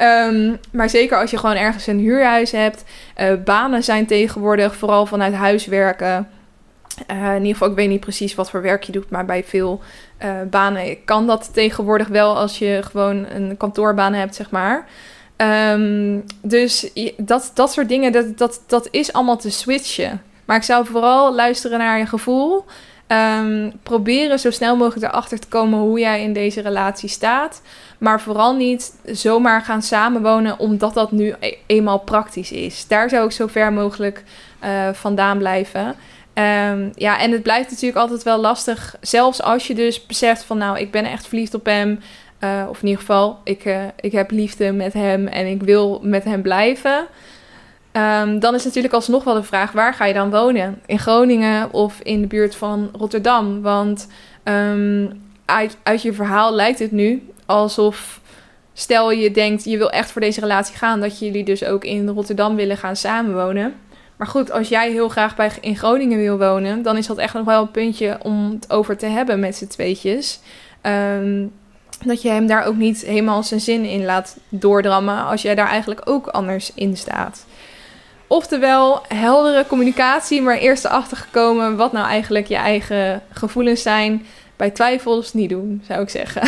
um, [LAUGHS] maar zeker als je gewoon ergens een huurhuis hebt. Uh, banen zijn tegenwoordig vooral vanuit huis werken uh, in ieder geval, ik weet niet precies wat voor werk je doet, maar bij veel uh, banen kan dat tegenwoordig wel als je gewoon een kantoorbaan hebt, zeg maar. Um, dus dat, dat soort dingen, dat, dat, dat is allemaal te switchen. Maar ik zou vooral luisteren naar je gevoel. Um, proberen zo snel mogelijk erachter te komen hoe jij in deze relatie staat. Maar vooral niet zomaar gaan samenwonen omdat dat nu e eenmaal praktisch is. Daar zou ik zo ver mogelijk uh, vandaan blijven. Um, ja, en het blijft natuurlijk altijd wel lastig. Zelfs als je dus beseft van nou, ik ben echt verliefd op hem. Uh, of in ieder geval, ik, uh, ik heb liefde met hem en ik wil met hem blijven. Um, dan is natuurlijk alsnog wel de vraag, waar ga je dan wonen? In Groningen of in de buurt van Rotterdam? Want um, uit, uit je verhaal lijkt het nu alsof... Stel je denkt, je wil echt voor deze relatie gaan... dat jullie dus ook in Rotterdam willen gaan samenwonen... Maar goed, als jij heel graag bij, in Groningen wil wonen, dan is dat echt nog wel een puntje om het over te hebben met z'n tweetjes. Um, dat je hem daar ook niet helemaal zijn zin in laat doordrammen als jij daar eigenlijk ook anders in staat. Oftewel, heldere communicatie, maar eerst erachter gekomen wat nou eigenlijk je eigen gevoelens zijn. Bij twijfels niet doen, zou ik zeggen.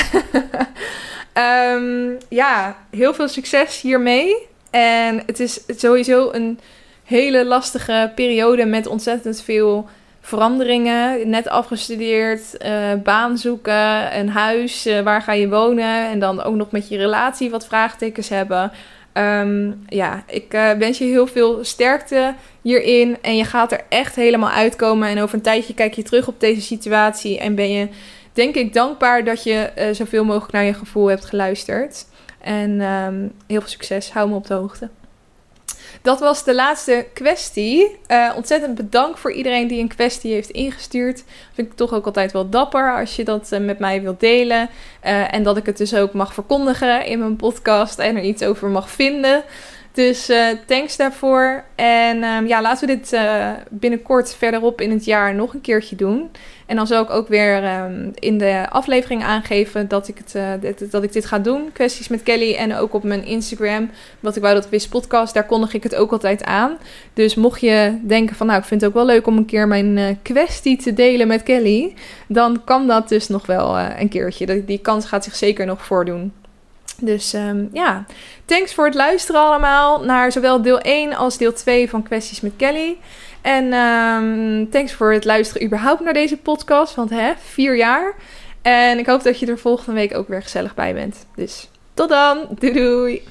um, [LAUGHS] ja, heel veel succes hiermee. En het is sowieso een hele lastige periode met ontzettend veel veranderingen. Net afgestudeerd, uh, baan zoeken, een huis, uh, waar ga je wonen? En dan ook nog met je relatie wat vraagtekens hebben. Um, ja, ik uh, wens je heel veel sterkte hierin. En je gaat er echt helemaal uitkomen. En over een tijdje kijk je terug op deze situatie. En ben je, denk ik, dankbaar dat je zoveel mogelijk naar je gevoel hebt geluisterd. En um, heel veel succes. Hou me op de hoogte. Dat was de laatste kwestie. Uh, ontzettend bedankt voor iedereen die een kwestie heeft ingestuurd. Vind ik toch ook altijd wel dapper als je dat uh, met mij wilt delen. Uh, en dat ik het dus ook mag verkondigen in mijn podcast en er iets over mag vinden. Dus uh, thanks daarvoor. En um, ja, laten we dit uh, binnenkort verderop in het jaar nog een keertje doen. En dan zal ik ook weer um, in de aflevering aangeven dat ik, het, dit, dat ik dit ga doen. Kwesties met Kelly. En ook op mijn Instagram. Wat ik wou dat wist podcast. Daar kondig ik het ook altijd aan. Dus mocht je denken van nou ik vind het ook wel leuk om een keer mijn kwestie te delen met Kelly. Dan kan dat dus nog wel een keertje. Die kans gaat zich zeker nog voordoen. Dus um, ja, thanks voor het luisteren allemaal naar zowel deel 1 als deel 2 van Kwesties met Kelly. En um, thanks voor het luisteren überhaupt naar deze podcast, want hè, vier jaar. En ik hoop dat je er volgende week ook weer gezellig bij bent. Dus tot dan, doei doei!